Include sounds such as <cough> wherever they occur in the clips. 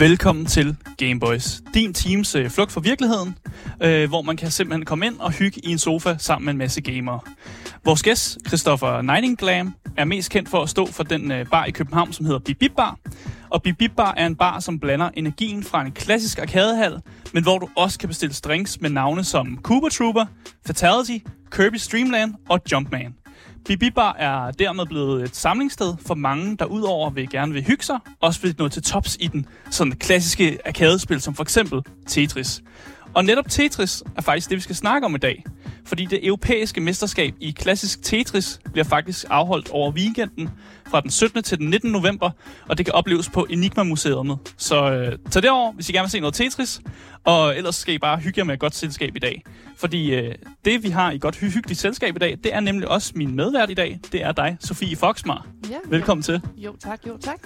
Velkommen til Gameboys, din teams øh, flugt fra virkeligheden, øh, hvor man kan simpelthen komme ind og hygge i en sofa sammen med en masse gamere. Vores gæst, Christopher Nightingale, er mest kendt for at stå for den øh, bar i København, som hedder Bip Bip Bar. Og Bip Bip Bar er en bar, som blander energien fra en klassisk arkadehal, men hvor du også kan bestille drinks med navne som Cooper Trooper, Fatality, Kirby Streamland og Jumpman. Bibibar er dermed blevet et samlingssted for mange, der udover vil gerne vil hygge sig, også vil nå til tops i den sådan klassiske arkadespil, som for eksempel Tetris. Og netop Tetris er faktisk det, vi skal snakke om i dag. Fordi det europæiske mesterskab i klassisk Tetris bliver faktisk afholdt over weekenden fra den 17. til den 19. november, og det kan opleves på Enigma Museet. Så øh, tag derover, hvis I gerne vil se noget Tetris, og ellers skal I bare hygge jer med et godt selskab i dag. Fordi øh, det, vi har i godt hy- hyggeligt selskab i dag, det er nemlig også min medvært i dag. Det er dig, Sofie Foxmar. Ja, Velkommen til. Jo, tak, jo, tak.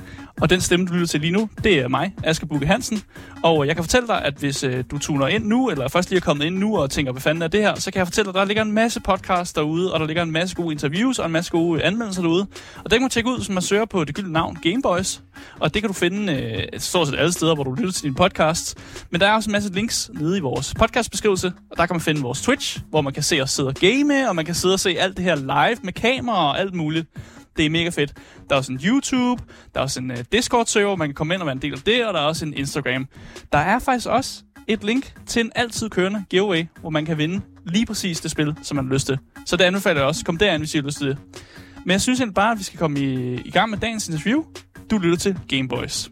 Og den stemme, du lytter til lige nu, det er mig, Aske Bukke Hansen. Og jeg kan fortælle dig, at hvis øh, du tuner ind nu, eller først lige er kommet ind nu og tænker, hvad fanden er det her, så kan jeg fortælle dig, at der ligger en masse podcasts derude, og der ligger en masse gode interviews og en masse gode anmeldelser derude. Og det kan man tjekke ud, som man søger på det gyldne navn Gameboys. Og det kan du finde øh, stort set alle steder, hvor du lytter til din podcast. Men der er også en masse links nede i vores podcastbeskrivelse, og der kan man finde vores Twitch, hvor man kan se os sidde og game, og man kan sidde og se alt det her live med kamera og alt muligt. Det er mega fedt. Der er også en YouTube, der er også en uh, Discord-server, man kan komme ind og være en del af det, og der er også en Instagram. Der er faktisk også et link til en altid kørende giveaway, hvor man kan vinde lige præcis det spil, som man har lyst til. Så det anbefaler jeg også. Kom derind, hvis I har lyst til det. Men jeg synes egentlig bare, at vi skal komme i, i gang med dagens interview. Du lytter til Gameboys.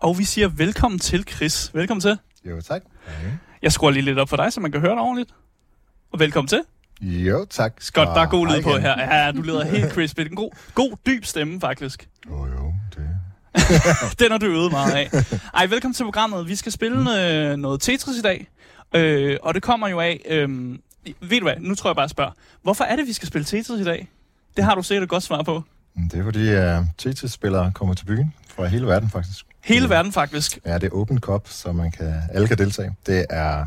Og vi siger velkommen til, Chris. Velkommen til. Jo, tak. Jeg skruer lige lidt op for dig, så man kan høre dig ordentligt. Og velkommen til. Jo, tak. Godt, der er god lyd på her. Ja, du lyder helt <laughs> crispy. En god, god dyb stemme, faktisk. Jo, jo. <laughs> Den har du øvet meget af. Ej, velkommen til programmet. Vi skal spille øh, noget Tetris i dag. Øh, og det kommer jo af... Øh, ved du hvad, nu tror jeg bare at spørge. Hvorfor er det, vi skal spille Tetris i dag? Det har du sikkert et godt svar på. Det er fordi, uh, Tetris-spillere kommer til byen fra hele verden, faktisk. Hele verden faktisk. Ja, det er Open Cup, så man kan, alle kan deltage. Det er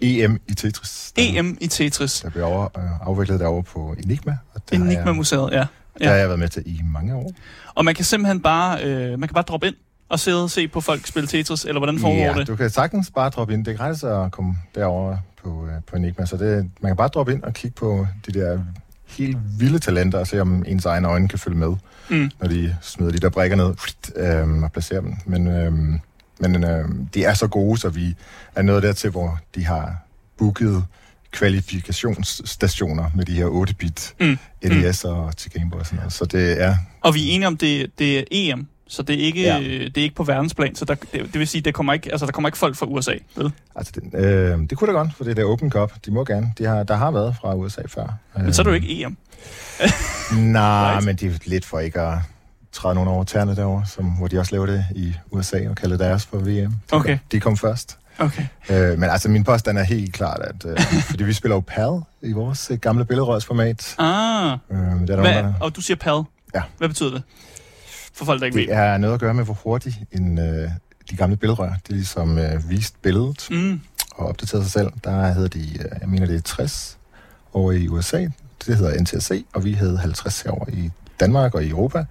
EM i Tetris. Der, EM i Tetris. Der bliver over, uh, afviklet derovre på Enigma. Og jeg- Enigma-museet, ja. Ja. har jeg været med til i mange år. Og man kan simpelthen bare, øh, man kan bare droppe ind og sidde og se på folk spille Tetris, eller hvordan foregår ja, det? du kan sagtens bare droppe ind. Det er gratis at komme derover på, uh, på Enigma, så det, man kan bare droppe ind og kigge på de der helt vilde talenter og se, om ens egne øjne kan følge med. Mm. når de smider de der brækker ned øhm, og placerer dem. Men, øhm, men øhm, de er så gode, så vi er nået dertil, hvor de har booket kvalifikationsstationer med de her 8-bit Mm. LES og til Game Boy og sådan noget. Så det er... Og vi er enige om, det, det er EM, så det er ikke, Ja. det er ikke på verdensplan, så der, det, det vil sige, det kommer ikke, altså, der kommer ikke folk fra USA, vel? Altså, det, øh, det kunne da godt, for det er der Open Cup. De må gerne. De har, der har været fra USA før. Men så er jo ikke EM. Nej, <laughs> Right. men det er lidt for ikke at træde nogen over tæerne derovre, som, hvor de også laver det i USA og kalder deres for VM. Okay. De kom først. Okay. Øh, men altså, min påstand er helt klart, at øh, <laughs> fordi vi spiller jo PAL i vores øh, gamle billedrørsformat. Ah, Øh, der er nogen, hvad, der, og du siger PAL. Ja. Hvad betyder det? For folk, der ikke det ved. er noget at gøre med, hvor hurtigt en, øh, de gamle billedrør, det er ligesom øh, vist billedet Mm. og opdateret sig selv. Der hedder de, øh, jeg mener det er 60 over i USA, det hedder NTSC, og vi havde 50 herovre i Danmark og i Europa.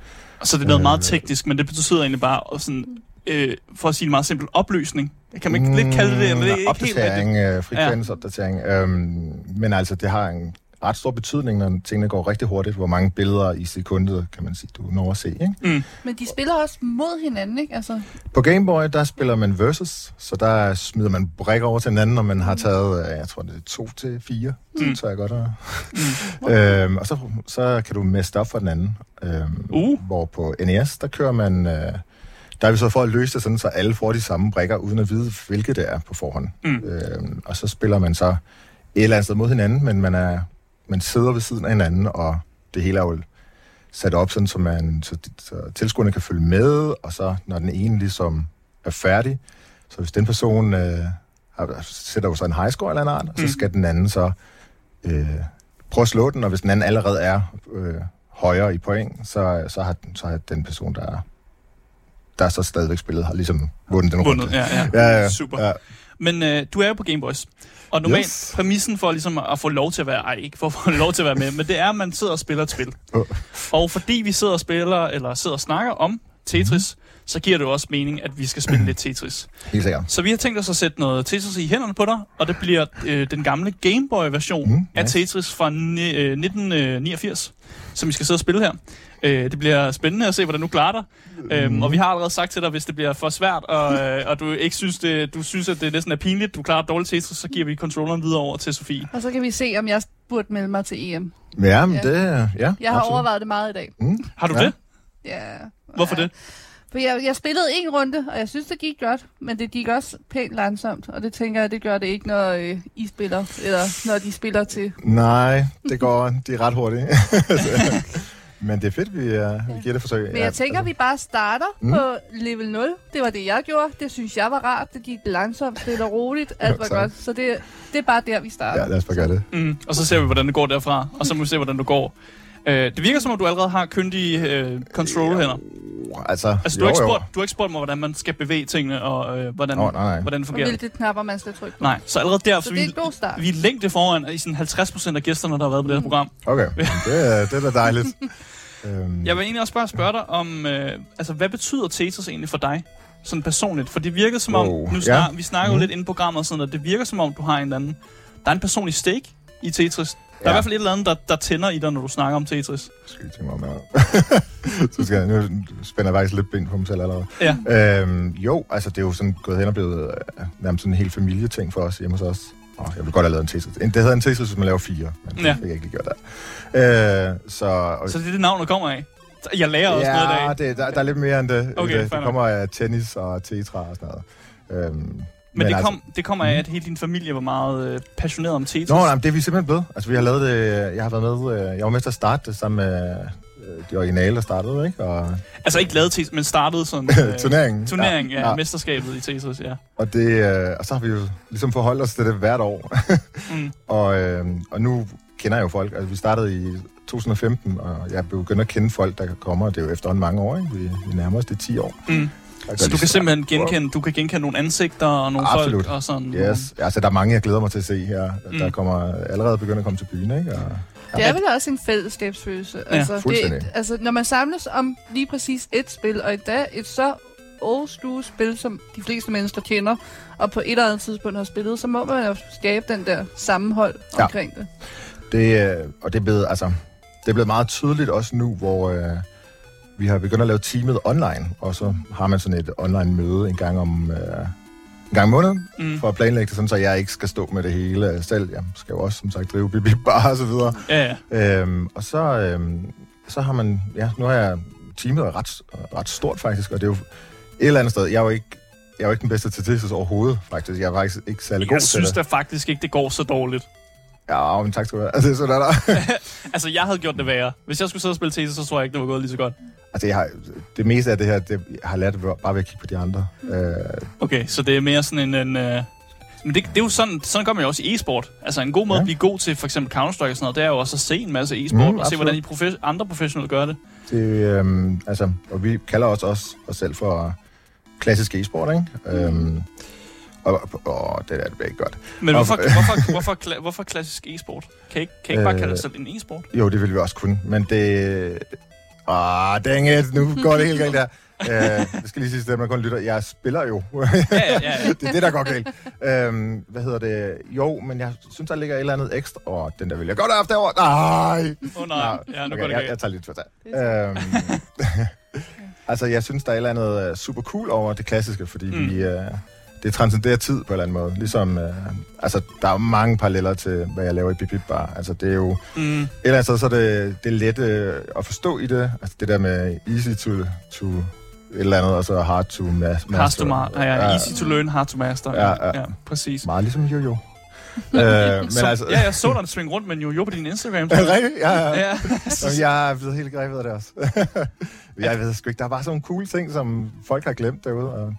Så er det noget Øh, meget teknisk, men det betyder egentlig bare sådan, øh, for at sige det meget simpelt, opløsning. Kan man ikke lidt kalde det det? Eller det er Mm, ikke helt opdatering, øh, frekvensopdatering. Øhm, men altså, det har en ret stor betydning, når tingene går rigtig hurtigt. Hvor mange billeder i sekundet, kan man sige, du når at se. Ikke? Mm. Men de spiller også mod hinanden, ikke? Altså, På Game Boy, der spiller man versus, så der smider man brækker over til hinanden, og man har taget, øh, jeg tror det er to til fire, Mm. mm. så jeg godt. At... Mm. <laughs> Øhm, og så, så kan du meste op for den anden. Øhm, Uh. Hvor på NES, der kører man... Øh, der er vi så for at løse det sådan, så alle får de samme brækker, uden at vide, hvilke det er på forhånd. Mm. Øhm, og så spiller man så et eller andet sted mod hinanden, men man, er, man sidder ved siden af hinanden, og det hele er jo sat op, sådan, så, man, så, så tilskuerne kan følge med, og så når den ene ligesom er færdig, så hvis den person øh, har, sætter jo så en high score eller en art, og så Mm. skal den anden så øh, prøve at slå den, og hvis den anden allerede er øh, højere i point, så, så, har, så har den person, der, der så stadigvæk spillet, har ligesom vundet den runde. Vundet, ja, ja. Ja, ja, Super. Ja. Men øh, du er jo på Gameboys. Og normalt Yes. præmissen for ligesom at få lov til at være, ej ikke for at få <laughs> lov til at være med, men det er, at man sidder og spiller et spil. Åh. Og fordi vi sidder og spiller, eller sidder og snakker om Tetris, Mhm. så giver det jo også mening, at vi skal spille lidt Tetris. Helt sikkert. Så vi har tænkt os at sætte noget Tetris i hænderne på dig, og det bliver øh, den gamle Gameboy-version Mm, mm, af nice. Tetris fra ni, øh, 1989, som vi skal sidde og spille her. Øh, det bliver spændende at se, hvordan du klarer dig. Mm. Øhm, og vi har allerede sagt til dig, hvis det bliver for svært, og, øh, og du ikke synes, det, du synes, at det næsten er pinligt, du klarer dårligt Tetris, så giver vi controlleren videre over til Sofie. Og så kan vi se, om jeg burde melde mig til EM. Ja, men Ja. det... Ja, Jeg har absolut. overvejet det meget i dag. Mm. Har du ja. det? Ja. Hvorfor ja. det? For jeg, jeg spillede en runde, og jeg synes, det gik godt. Men det gik også pænt langsomt. Og det tænker jeg, det gør det ikke, når øh, I spiller. Eller når de spiller til. Nej, det går de er ret hurtigt. <laughs> Men det er fedt, vi, uh, vi giver det forsøg. Men jeg tænker, vi bare starter Mm. på level 0. Det var det, jeg gjorde. Det synes jeg var rart. Det gik langsomt, stille og roligt. Alt var Tak. godt. Så det, det er bare der, vi starter. Ja, lad os bare gøre det. Mm, og så ser vi, hvordan det går derfra, og så må vi se, hvordan du går. Øh, det virker som om, du allerede har kyndige øh, control-hænder. Altså, Altså, du har, ikke spurgt, du har ikke spurgt mig, hvordan man skal bevæge tingene, og øh, hvordan, Nå, nej, nej. hvordan det Og fungerer. hvilke knapper, man skal trykke på. Nej, så allerede der, Så så det er vi, en god start. vi er længde foran i sådan 50% af gæsterne, der har været på det her program. Okay, det er, det er da dejligt. <laughs> øhm, Jeg vil egentlig også bare spørge dig om, øh, altså, hvad betyder Tetris egentlig for dig? Sådan personligt, for det virker som om, Wow, nu ja. snak, vi snakker jo Mhm. lidt inde på programmet og sådan noget, det virker som om, du har en eller anden, der er en personlig stake i Tetris. Der er Ja. i hvert fald et eller andet, der, der tænder i dig, når du snakker om Tetris. skal tænke mig om <laughs> så skal jeg, nu spænder jeg faktisk lidt ben på mig selv allerede. Ja. Øhm, jo, altså det er jo sådan gået hen og blevet øh, nærmest sådan en helt familieting for os hjemme hos os. Oh, jeg vil godt have lavet en Tetris. Det hedder en Tetris, hvis man laver fire, men det Ja. fik jeg ikke lige gjort der. Øh, så, og, Så det er det navn, der kommer af. Jeg lærer også noget i ja, dag. det, der, der er lidt mere end det. end Okay, det. fair det nok. kommer af tennis og tetra og sådan noget. Øhm, Men, men det, altså- kom, det kommer af, at hele din familie var meget øh, passioneret om Tetris. Nå, nej, det er vi simpelthen blevet. Altså, vi har lavet det... Jeg har været med... øh, Jeg var med til at starte det sammen med øh, de originale, der startede, ikke? Og Altså ikke lavet Tetris, men startede sådan... <laughs> Øh, turneringen. Turnering, ja, ja. ja, mesterskabet i Tetris, ja. Og, det, øh, og så har vi jo ligesom forholdt os til det hvert år. Mm. <laughs> og, øh, og nu kender jeg jo folk. Altså, vi startede i 2015, og jeg begynder at kende folk, der kommer. Det er jo efterhånden mange år, ikke? Vi, vi nærmer os det 10 år. Mm. Så du kan simpelthen genkende, du kan genkende nogle ansigter og nogle Absolut. folk og sådan. Yes. Altså, der er mange, jeg glæder mig til at se her. Mm. Der Mm. kommer allerede begynder at komme til byen, ikke? Og, Det er vel også en fællesskabsfølelse. altså, fuldstændig. det, altså, når man samles om lige præcis et spil, og endda et så old school spil, som de fleste mennesker kender, og på et eller andet tidspunkt har spillet, så må man jo skabe den der sammenhold Ja. omkring det. Det, øh, og det er blevet, altså, det er blevet meget tydeligt også nu, hvor øh, vi har begyndt at lave teamet online, og så har man sådan et online møde en gang om øh, en gang om måneden, Mm. for at planlægge det, sådan, så jeg ikke skal stå med det hele selv. Jeg skal jo også, som sagt, drive bibi bar og så videre. Ja, ja. Øhm, og så, øhm, så har man, ja, nu har jeg, teamet er ret, ret stort faktisk, og det er jo et eller andet sted, jeg er jo ikke, jeg er jo ikke den bedste til Tetris overhovedet, faktisk. Jeg er faktisk ikke særlig god Jeg til synes det. da faktisk ikke, det går så dårligt. Ja, men tak skal du have. <laughs> Altså, sådan er der. <laughs> Altså, jeg havde gjort det værre. Hvis jeg skulle sidde og spille Tetris, så tror jeg ikke, det var gået lige så godt. Altså, jeg har, det meste af det her, det, jeg har lært bare ved at kigge på de andre. Øh, Okay, så det er mere sådan en... en øh... Men det, det er jo sådan, sådan gør man jo også i e-sport. Altså en god måde Ja. at blive god til for eksempel Counter-Strike og sådan noget, det er jo også at se en masse e-sport, Mm, og se hvordan de profe- andre professionelle gør det. det, øh, altså, og vi kalder os også os selv for klassisk e-sport, ikke? Øhm, og, og det, der, det ikke godt. Men Og- hvorfor, hvorfor, <laughs> hvorfor, kla- hvorfor klassisk e-sport? Kan I ikke, kan I ikke bare Øh, kalde det selv en e-sport? Jo, det vil vi også kunne, men det... Ah, dang it, nu går det helt galt der. Uh, <laughs> jeg skal lige sige til dem, der kun lytter, jeg spiller jo. Ja, ja, ja. <laughs> det er det, der går galt. Um, hvad hedder det? Jo, men jeg synes, der ligger et eller andet ekstra. Åh, oh, den der vil jeg godt have haft derovre. Nej! Åh oh, nej, ja, nu okay, går det jeg, jeg galt. tager lidt for Øhm, <laughs> altså, jeg synes, der er et eller andet øh, super cool over det klassiske, fordi mm. vi, uh, det transcenderer tid på en eller anden måde. Ligesom, uh, altså, der er jo mange paralleller til, hvad jeg laver i Bip Bip Bar. Altså, det er jo, Mm. et eller andet sted, så er det, det er let øh, at forstå i det. Altså, det der med easy to, to et eller andet, og så hard to ma- master. Hard to ma- ja, ja, easy to learn, hard to master. Ja, ja. ja præcis. Meget ligesom jo-jo. <laughs> øh, men Så, altså... ja, jeg så dig svinge rundt med en jojo på din Instagram. <laughs> Er det rigtigt? Ja, ja. ja. Jamen, jeg er blevet helt grebet af det også. <laughs> jeg ved sgu ikke, der er bare sådan nogle cool ting, som folk har glemt derude. Og...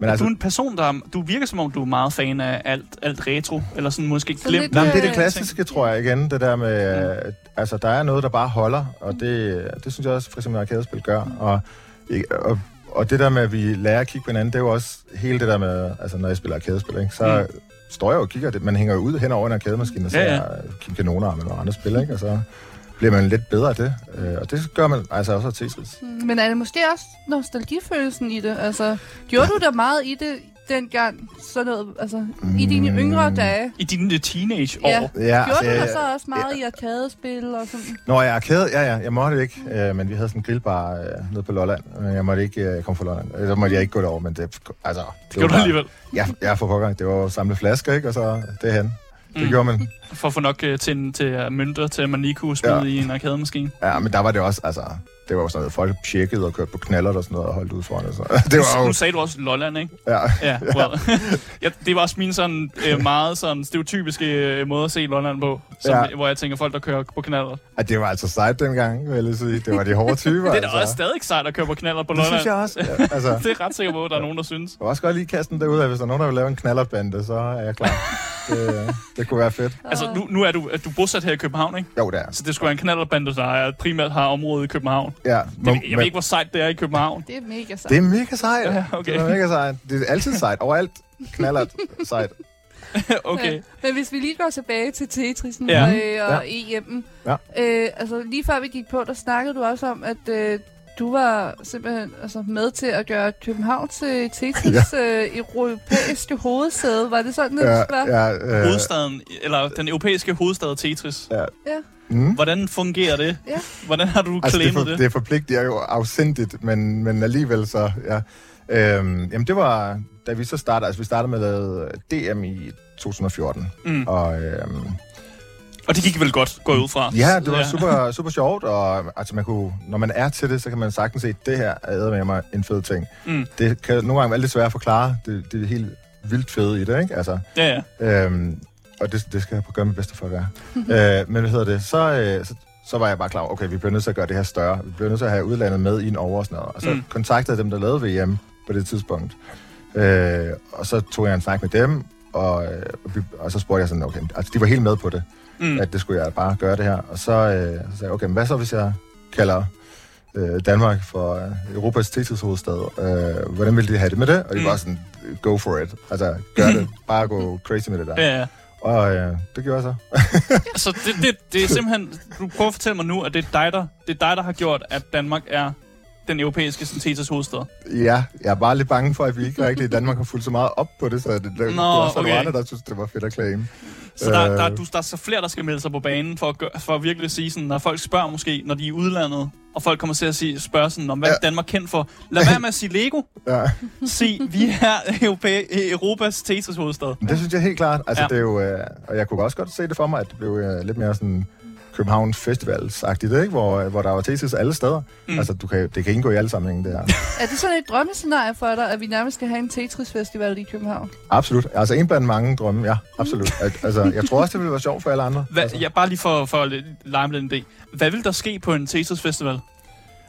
Men Altså, altså, du er en person, der... Du virker som om, du er meget fan af alt, alt retro, eller sådan måske Så glemt. lidt, nej, det er det øh, klassiske, tror jeg igen. Det der med, øh, altså der er noget, der bare holder, og det, det synes jeg også, for eksempel arcade-spil gør. Og, ikke- og, og det der med, at vi lærer at kigge på hinanden, det er jo også hele det der med, altså når jeg spiller arcadespil, ikke, så mm. står jeg jo og kigger, det, man hænger jo ud hen over en arcademaskine, og så Ja, ja. Kim med nogle andre spil, ikke, og så bliver man lidt bedre af det. Øh, og det gør man altså også af Tetris. Men er det måske også nostalgifølelsen i det? Altså, gjorde du der meget i det dengang, sådan noget, altså, i dine Mm. yngre dage? I dine teenage-år. Ja. Ja, Gjorde du ja, der ja. så også meget i arkadespil og sådan? Nå, jeg arcade, ja, ja, jeg måtte ikke, øh, men vi havde sådan en grillbar øh, nede på Lolland, men jeg måtte ikke øh, komme fra Lolland. Øh, Så måtte jeg ikke gå derover, men det, altså... Det Gjorde du alligevel. Ja, jeg for pokker. Det var jo at samle flasker, ikke? Og så det hen. Det Mm. gjorde man. <laughs> For at få nok øh, til, til mønter til, at man lige kunne smide Ja. i en arkademaskine. Ja, men der var det også, altså... Det var jo sådan noget, folk tjekkede og kørte på knaller og sådan noget og holdt ud foran. Og så. <laughs> Det var Nu jo... sagde du også Lolland, ikke? Ja, <laughs> Ja, well. ja, det var også min sådan øh, meget sådan stereotypiske øh, måde at se Lolland på, som, Ja. ja. hvor jeg tænker folk, der kører på kanaler. at det var altså sejt dengang, vil jeg sige. Det var de hårde typer, Det er da altså. også stadig sejt at køre på kanaler på Det Lolland. synes jeg også. Ja, altså, Det er ret sikker på, at der er nogen, der synes. jeg vil også godt lige kaste den derud af, hvis der er nogen, der vil lave en knallertbande, så er jeg klar. Det, det kunne være fedt. Altså, nu, nu er du, er du bosat her i København, ikke? Jo, det er. Så det skulle være en knallerbande, der er, primært har området i København. Ja, Det, jeg ved ikke, hvor sejt det er i København. Det er mega sejt. Det er mega sejt. Ja, okay. Det er mega sejt. Det er altid sejt. Overalt knaller sejt. <laughs> okay. Ja. Men hvis vi lige går tilbage til Tetrisen Ja. ja. og, og EM'en. Ja. Øh, altså, lige før vi gik på, der snakkede du også om, at øh, du var simpelthen altså, med til at gøre København til Tetris <laughs> ja. øh, europæiske hovedsæde. Var det sådan, det Ja, var? ja, øh, Hovedstaden, eller den europæiske hovedstad Tetris. Ja. Ja. Mm. Hvordan fungerer det? Ja. Hvordan har du Altså, det, er claimet for, det? det forpligter jo afsindigt, men, men alligevel så, ja. Øhm, jamen, det var, da vi så startede, altså vi startede med at lave DM i 2014, Mm. og øhm, Og det gik vel godt, går jeg ud fra. ja, det var super, super sjovt, og altså man kunne, når man er til det, så kan man sagtens se, at det her er med mig en fed ting. Mm. Det kan nogle gange være lidt svært at forklare, det, det er helt vildt fede i det, ikke? Altså, Ja, ja. Øhm, og det, det skal jeg gøre mit bedste for at gøre. <laughs> øh, men hvad hedder det? Så, øh, så, så var jeg bare klar over, okay, vi bliver nødt til at gøre det her større. Vi bliver nødt til at have udlandet med i en over og sådan noget. Og så Mm. kontaktede jeg dem, der lavede VM på det tidspunkt. Øh, og så tog jeg en snak med dem, og, øh, og vi- og så spurgte jeg sådan, okay, altså de var helt med på det, Mm. at det skulle jeg bare gøre det her. Og så, øh, så sagde jeg, okay, men hvad så, hvis jeg kalder øh, Danmark for øh, Europas Tetris-hovedstad? Øh, hvordan ville de have det med det? Og de Mm. var sådan, go for it. Altså, gør det. <laughs> Bare gå crazy med det der. Ja, ja. Og øh, det gjorde jeg så. Så det, det, det er simpelthen... Du prøver at fortælle mig nu, at det er dig, der, det er dig, der har gjort, at Danmark er den europæiske syntesis hovedstad. Ja, jeg er bare lidt bange for, at vi ikke rigtig i Danmark har fulgt så meget op på det, så det, det Nå, var også okay. andre, der synes, det var fedt at claim. Så der, Øh. der, du, der er så flere, der skal melde sig på banen for at, gøre, for at virkelig sige sådan, når folk spørger måske, når de er i udlandet, og folk kommer til at sige, spørge sådan, om hvad Ja. Danmark kendt for? Lad være med at sige Lego. Ja. Sig, vi er Europæ- Europas Tetris hovedstad. Men det synes jeg helt klart. Altså, ja. det er jo, øh, og jeg kunne også godt se det for mig, at det blev øh, lidt mere sådan København Festivals-agtigt, ikke? Hvor, øh, hvor der var Tetris alle steder. Mm. Altså, du kan, det kan indgå i alle sammenhænge, det her. <laughs> Er det sådan et drømmescenarie for dig, at vi nærmest skal have en Tetris-festival i København? Absolut. Altså, en blandt mange drømme, ja. Absolut. Altså, jeg tror også, det ville være sjovt for alle andre. Hvad, altså. ja, bare lige for, for at lege med den idé. Hvad vil der ske på en Tetris Festival?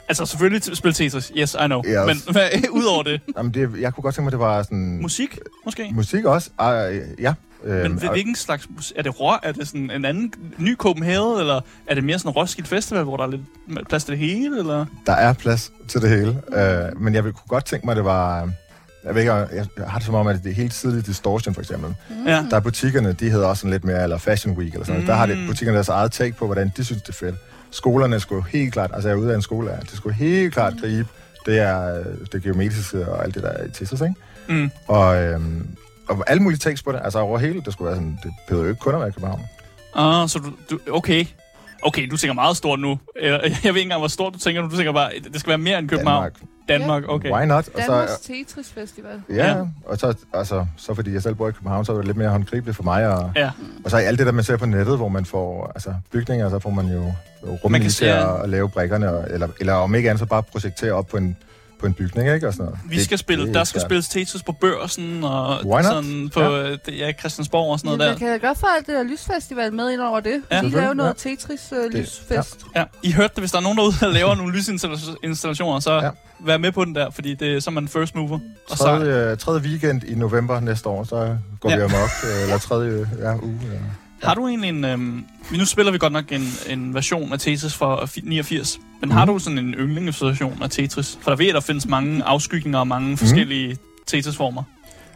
Altså selvfølgelig t- spille Tetris, yes, I know. Yes. Men <laughs> hvad, udover det, Jamen, det, jeg kunne godt tænke mig, det var sådan... musik måske? musik også. Uh, ja. Men Øhm, hvil- hvilken slags musik? Er det rå? Er det sådan en anden ny Copenhagen? Eller er det mere sådan en Roskilde Festival, hvor der er lidt plads til det hele? Eller? Der er plads til det hele. Uh, men jeg ville kunne godt tænke mig, at det var... Jeg, ved ikke, jeg har det som om, at det er helt tidligt Distortion, for eksempel. Ja. Der er butikkerne, de hedder også sådan lidt mere, eller Fashion Week, eller sådan noget. Der har det Mm. butikkerne deres eget take på, hvordan de synes, det er fedt. Skolerne skulle helt klart, altså jeg er ude af en skole, de skulle helt klart gribe, det er øh, det geometriske og alt det der i Tetris, ikke? Mm. Og, øhm, og alle mulige takes på det, altså over hele, det skulle være sådan, det behøver jo ikke kun at være i København. Ah, så du, du, okay. Okay, du tænker meget stort nu. Eller, <laughs> Jeg ved ikke engang, hvor stort du tænker nu. Du tænker bare, det skal være mere end København. Danmark. Danmark, okay. Why not? Og Danmarks så, Tetris-festival. ja, Ja. og så, altså, så fordi jeg selv bor i København, så er det lidt mere håndgribeligt for mig. Og, Ja. og så er alt det der, man ser på nettet, hvor man får altså, bygninger, så får man jo rum Man kan til at, at lave brækkerne, og, eller, eller om ikke andet, så bare projektere op på en, på en bygning, ikke? Og sådan noget. Vi Det- skal spille, det er der skal spilles Tetris på børsen og Why not? sådan på Ja. ja. Det, ja, Christiansborg og sådan Ja, noget man kan godt få alt det der lysfestival med ind over det. Ja. Ja. De laver noget ja. Tetris-lysfest. der. Ja. I hørte det, hvis der er nogen derude, der laver nogle lysinstallationer, så ja. Ja. vær med på den der, fordi det, så er man first mover. Og så, Tredje, tredje weekend i november næste år, så går Ja. ja. vi amok. øh, Eller tredje ja, uge. Ja. Har du egentlig en... Øhm, nu spiller vi godt nok en, en version af Tetris fra 89, men mm. har du sådan en yndlingsversion af Tetris? For der ved, at der findes mange afskygninger og mange forskellige Tetris-former.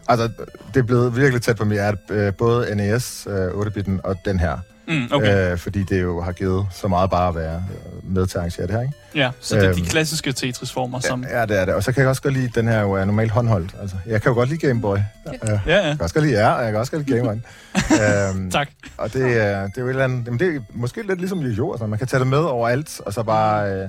Altså, det er blevet virkelig tæt på mit hjerte, øh, både NES øh, 8-bitten og den her. Mm, okay. Øh, fordi det jo har givet så meget bare at være øh, med til at arrangere det her, ikke? Ja, så det er de øhm, klassiske Tetris-former, som... Ja, ja, det er det. Og så kan jeg også godt lide, den her jo er normalt håndholdt. Altså, jeg kan jo godt lide Game Boy. Ja. Ja, ja. Jeg kan også godt lide R, og jeg kan også godt lide Game Boy. <laughs> øhm, Tak. Og det, er- det er jo et eller andet... Jamen, det er måske lidt ligesom jo altså, Man kan tage det med overalt, og så bare... Øh,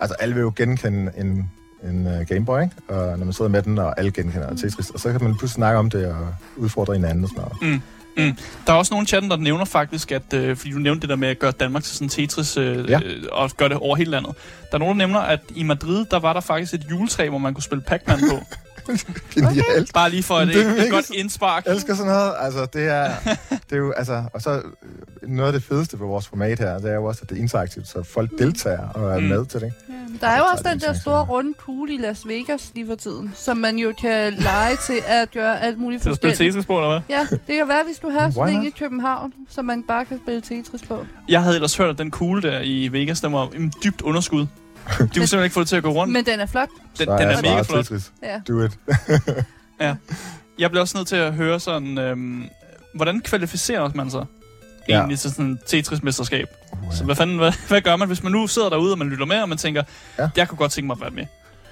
altså, alle vil jo genkende en, en uh, Game Boy, ikke? Og når man sidder med den, og alle genkender Tetris, og så kan man pludselig snakke om det og udfordre hinanden og sådan noget. Mm. Mm. Der er også nogle chatten, der nævner faktisk, at øh, fordi du nævnte det der med at gøre Danmark til sådan Tetris øh, Ja. øh, og gøre det over hele landet. Der er nogen, der nævner, at i Madrid, der var der faktisk et juletræ, hvor man kunne spille Pac-Man på. <laughs> <laughs> Genialt. Bare lige for et, Det er et, godt indspark. Jeg elsker sådan noget. Altså, det er, det er jo, altså, og så øh, noget af det fedeste ved vores format her, det er jo også, at det er interaktivt, så folk deltager og er Mm. med til det. Ja, der er jo Så også den det der store runde kugle i Las Vegas lige for tiden, som man jo kan lege til at gøre alt muligt Til at spille forskelligt. Tetris på, eller hvad? Ja, det kan være, hvis du har sådan en i København, som man bare kan spille Tetris på. Jeg havde ellers hørt, at den kugle der i Vegas, den var en dybt underskud. <laughs> De kunne simpelthen ikke få det til at gå rundt. Men den er flot. Den, den er mega flot. Tetris. Ja. Do it. <laughs> Jeg bliver også nødt til at høre sådan, øhm, hvordan kvalificerer man sig Ja. egentlig til sådan et Tetris-mesterskab? Uh, Så hvad fanden, hvad, <laughs> hvad gør man, hvis man nu sidder derude, og man lytter med, og man tænker, Ja. ja. jeg kunne godt tænke mig at være med.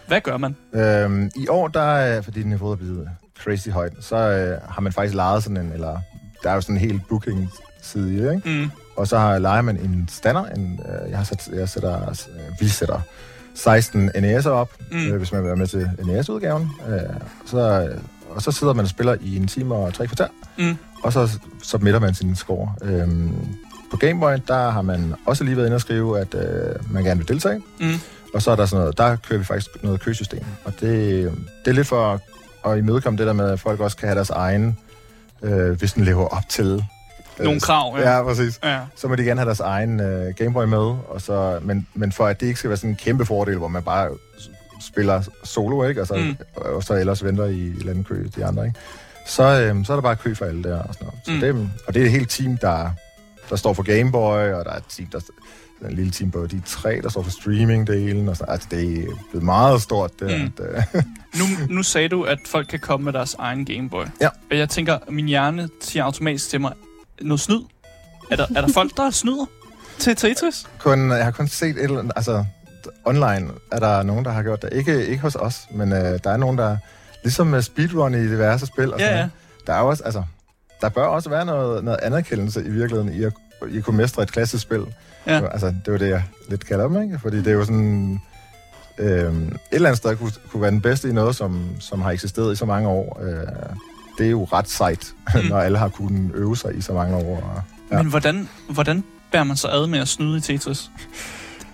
Hvad gør man? Øhm, I år, der er, fordi niveauet er blevet crazy højt, så øh, har man faktisk lejet sådan en, eller der er jo sådan en hel booking-side i det, ikke? Mm. Og så har lejer man en stander, en, øh, jeg, har sat, jeg sætter, øh, vi sætter 16 NES'er op, Mm. øh, hvis man vil være med til NES-udgaven. Øh, så, øh, og så sidder man og spiller i en time og tre kvarter, Mm. og så submitter man sin score. Øhm, på Gameboy, der har man også lige været inde og skrive, at øh, man gerne vil deltage. Mm. Og så er der sådan noget, der kører vi faktisk noget køsystem. Og det, det er lidt for at imødekomme det der med, at folk også kan have deres egen, øh, hvis den lever op til... øh, Nogle krav, ja. Ja, præcis. ja. Så må de gerne have deres egen øh, Gameboy med, og så, men, men for at det ikke skal være sådan en kæmpe fordel, hvor man bare spiller solo, ikke? Og så, Mm. mm. og så ellers venter i et eller andet kø, de andre, ikke? Så, øh, så er der bare kø for alle der og sådan noget. Så Mm. det, og det er et helt team, der, der står for Gameboy, og der er et team, der er en lille team på de tre, der står for streaming-delen, og så, altså det er blevet meget stort, det, Mm. mm. at, øh, Nu, nu sagde du, at folk kan komme med deres egen Gameboy. Ja. Og jeg tænker, min hjerne siger automatisk til mig, noget snyd. Er der, er der folk, der snyder til Tetris? kun, jeg har kun set et eller andet, altså online er der nogen, der har gjort det. Ikke, ikke hos os, men øh, der er nogen, der, ligesom med speedrun i diverse spil og Ja, sådan ja. der er også, altså, der bør også være noget, noget anerkendelse i virkeligheden i at, i at kunne mestre et klassisk spil. Ja. Altså, det var det, jeg lidt kalder dem, ikke? Fordi det er jo sådan... Øhm, et eller andet sted kunne, kunne være den bedste i noget, som, som har eksisteret i så mange år. Øh, det er jo ret sejt, <laughs> Mm. når alle har kunnet øve sig i så mange år. Ja. Men hvordan, hvordan bærer man så ad med at snyde i Tetris?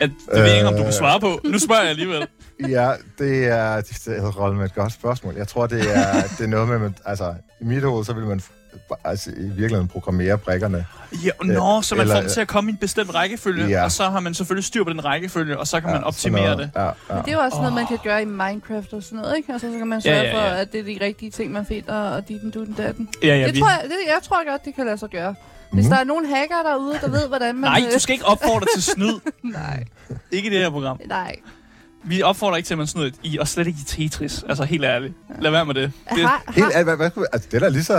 At, det ved jeg ikke, om du kan Øh. svare på. Nu spørger jeg alligevel. <laughs> Ja, det er, det er med et godt spørgsmål. Jeg tror, det er, det er noget med, man- altså, i mit hoved, så vil man altså, i virkeligheden programmere brikkerne. Ja, nå, så man Eller- får dem til at komme i en bestemt rækkefølge, Ja. og så har man selvfølgelig styr på den rækkefølge, og så kan man Ja, optimere sådan det. noget. Ja, ja. Men det er jo også noget, man kan gøre i Minecraft og sådan noget, ikke? Altså, så kan man sørge Ja, ja, for, ja. at det er de rigtige ting, man finder, og dit den, du den, datten. Ja, ja, det vi... tror jeg, det, jeg tror godt, det kan lade sig gøre. Hvis Mhm. der er nogen hacker derude, der ved, hvordan man... Nej, øh, du skal ikke opfordre til snyd. <laughs> Nej, Ikke i det her program. nej. Vi opfordrer ikke til, at man snyder i, og slet ikke i Tetris. Altså, helt ærligt. Lad være med det. det Har, Helt, hvad, hvad, altså, det er da lige så...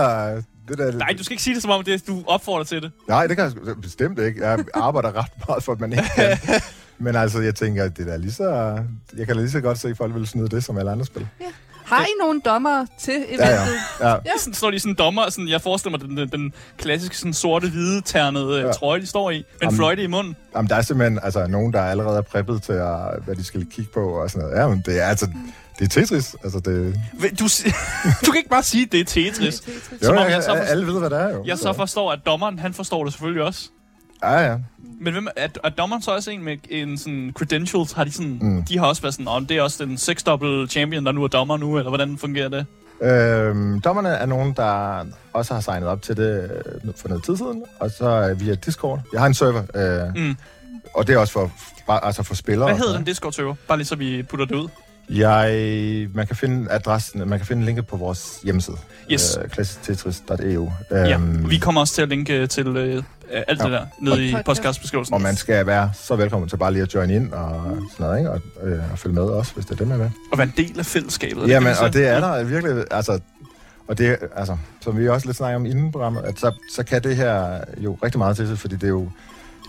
Det der, nej, du skal ikke sige det, som om det, er- du opfordrer til det. Nej, det kan jeg bestemt ikke. Jeg arbejder ret meget for, at man ikke kan. <laughs> Men altså, jeg tænker, at det er lige så... Jeg kan da lige så godt se, at folk vil snyde det som alle andre spil. Har I nogle dommer til eventet? Ja, ja. ja. Ja. Sådan står de sådan dommer, sådan, jeg forestiller mig den, den, den klassiske sådan sorte-hvide ternede ja. Ja. trøje, de står i, med en fløjte i munden. Jamen, der er simpelthen altså, nogen, der allerede er preppet til, at, hvad de skal kigge på og sådan noget. Ja, men det er altså... Det er Tetris. Altså, det, Du, <laughs> du kan ikke bare sige, at det er Tetris. Tetris. jo, jeg, jeg så jeg, forstår- alle ved, hvad det er jo. Jeg så forstår, at dommeren, han forstår det selvfølgelig også. Ja, ja. Men hvem, er, er dommeren så også en med en sådan credentials? Har de sådan, mm. De har også været sådan, om det er også den sexdouble champion, der nu er dommer nu, eller hvordan fungerer det? Øhm, dommerne er nogen, der også har signet op til det øh, for noget tid siden, og så via Discord. Jeg har en server, øh, Mm. og det er også for, bare, altså for spillere. Hvad hedder den Discord-server? Bare lige så vi putter det ud. Jeg, man kan finde adressen, man kan finde linket på vores hjemmeside. Yes. Øh, klassistetris.eu. Ja, Øhm, vi kommer også til at linke til øh, alt det Ja. der nede i Podcast. podcastbeskrivelsen. og man skal være så velkommen til bare lige at join ind og sådan noget, ikke? Og, øh, og følge med også, hvis det er det, man vil. Og være en del af fællesskabet. Jamen, og det er der virkelig, altså, og det, altså, som vi også lidt snakker om inden programmet, at så, så kan det her jo rigtig meget til sig, fordi det er jo,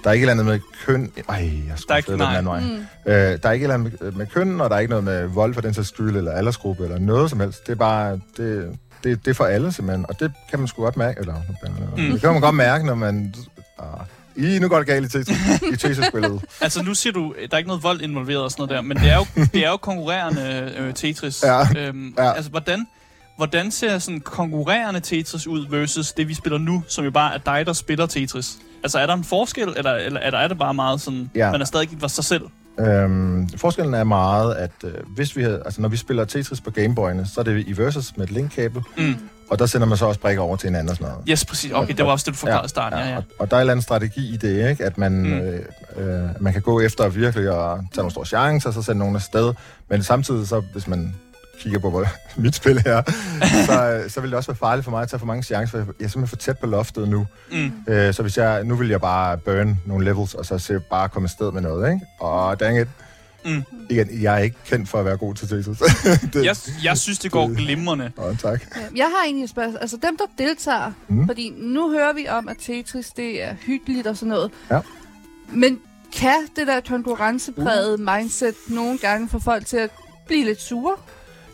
der er ikke et eller andet med køn, ej, jeg Der er skulle ikke- flytte den nej. anden vej. Mm. Øh, der er ikke et eller andet med, med køn, og der er ikke noget med vold for den sags skyld, eller aldersgruppe, eller noget som helst. Det er bare, det, det, det er for alle simpelthen, og det kan man sgu godt mærke, eller mm. det kan man godt mærke, når man, ah, I, nu går det galt i Tetris- i Tetris-spillet. <laughs> Altså, nu siger du, der er ikke noget vold involveret og sådan noget der, men det er jo, det er jo konkurrerende øh, Tetris. Ja. Øhm, Ja. Altså, hvordan, hvordan ser sådan konkurrerende Tetris ud versus det, vi spiller nu, som jo bare er dig, der spiller Tetris? Altså, er der en forskel, eller, eller, eller er det bare meget sådan, Ja. man er stadig ikke var sig selv? Øhm, forskellen er meget, at øh, hvis vi havde, altså når vi spiller Tetris på Gameboy'ene, så er det i Versus med et linkkabel, Mm. og der sender man så også brikker over til hinanden og sådan noget. Yes, præcis. Okay, det var også det, du forklarede i starten. Ja, ja. Og, og der er en eller anden strategi i det, ikke? at man, mm. øh, øh, man kan gå efter virkelig at tage nogle store chancer, og så sende nogen afsted, men samtidig så, hvis man kigger på hvor, <laughs> mit spil her, så, øh, så vil det også være farligt for mig at tage for mange chancer, for jeg er simpelthen for tæt på loftet nu. Mm. Øh, så hvis jeg, nu vil jeg bare burn nogle levels, og så se bare komme afsted med noget, ikke? Og dang it. Mm. Igen, jeg er ikke kendt for at være god til Tetris. <laughs> det, Jeg, jeg synes, det går glimrende. Åh, tak. Ja, Jeg har egentlig et spørgsmål. Altså dem, der deltager, Mm. mm. fordi nu hører vi om, at Tetris, det er hyggeligt og sådan noget. Ja. Men kan det der konkurrenceprægede mindset nogle gange få folk til at blive lidt sure?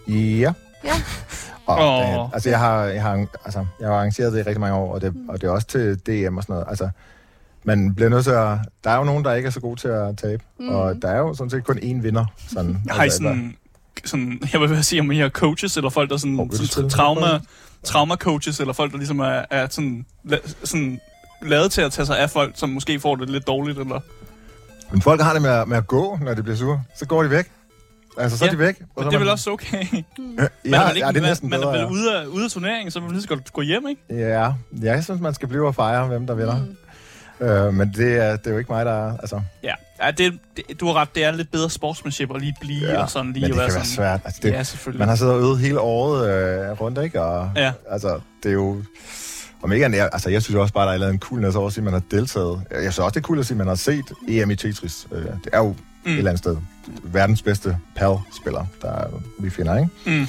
Ja. Ja. Og, Åh. oh. altså, jeg har, jeg, har, altså, jeg har arrangeret det i rigtig mange år, og det, og det er også til DM og sådan noget. Altså, man bliver nødt til at... Der er jo nogen, der ikke er så gode til at tabe, mm. og der er jo sådan set kun én vinder. Sådan, <laughs> Har I altså, sådan, sådan, jeg vil sige, om I har coaches, eller folk, der sådan, du sådan trauma, trauma-coaches, eller folk, der ligesom er, er sådan, la- sådan lavet til at tage sig af folk, som måske får det lidt dårligt, eller... Men folk har det med, at- med at gå, når de bliver sure. Så går de væk. Altså, så Ja, er de væk. og Men så det er vel man- også okay. <laughs> Ja, Men er ja, man, ikke, ja, det er man, næsten man er bedre, vel ja. ude af, ude af turneringen, så man lige så godt gå hjem, ikke? Ja, jeg synes, man skal blive og fejre, hvem der vinder. Mm. Øh, men det er, det er jo ikke mig, der er... Altså, Ja, ja det, det, du har ret, det er lidt bedre sportsmanship at lige blive ja, og sådan lige men det kan være være sådan. svært. Altså, det, Ja, selvfølgelig. Man har siddet og øvet hele året øh, rundt, ikke? Og, Ja. Altså, det er jo... Om ikke andet, altså, jeg synes også bare, der er lavet en over at sige, at man har deltaget. Jeg synes også, det er cool at sige, at man har set EM i Tetris. Øh, det er jo mm. et eller andet sted verdens bedste PAL-spiller, der vi finder, ikke? Mm.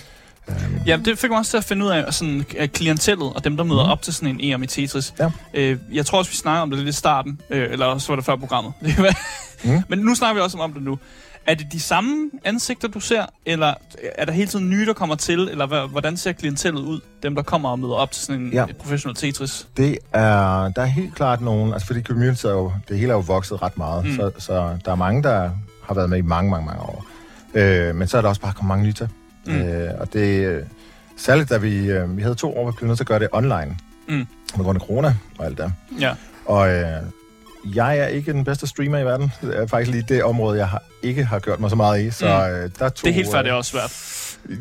Øhm, Ja, det fik man også til at finde ud af, sådan, at klientellet og dem, der møder mm. op til sådan en EM i Tetris. Ja. Øh, jeg tror også, vi snakker om det lidt i starten, øh, eller så var det før programmet. <laughs> Mm. Men nu snakker vi også om det nu. Er det de samme ansigter, du ser, eller er der hele tiden nye, der kommer til, eller hvordan ser klientellet ud, dem, der kommer og møder op til sådan en Ja. professionel Tetris? Det er, der er helt klart nogen, altså fordi community er jo, det hele er jo vokset ret meget, mm. så, så der er mange, der har været med i mange, mange, mange år. Øh, men så er der også bare kommet mange nye til. Mm. Øh, og det er særligt, da vi, øh, vi havde to år, hvor vi blev nødt til at gøre det online. Mm. På grund af corona og alt det. Ja. Og øh, jeg er ikke den bedste streamer i verden. Det er faktisk lige det område, jeg har, ikke har gjort mig så meget i. Så Mm. øh, der tog, Det er helt fair, øh, det er også svært.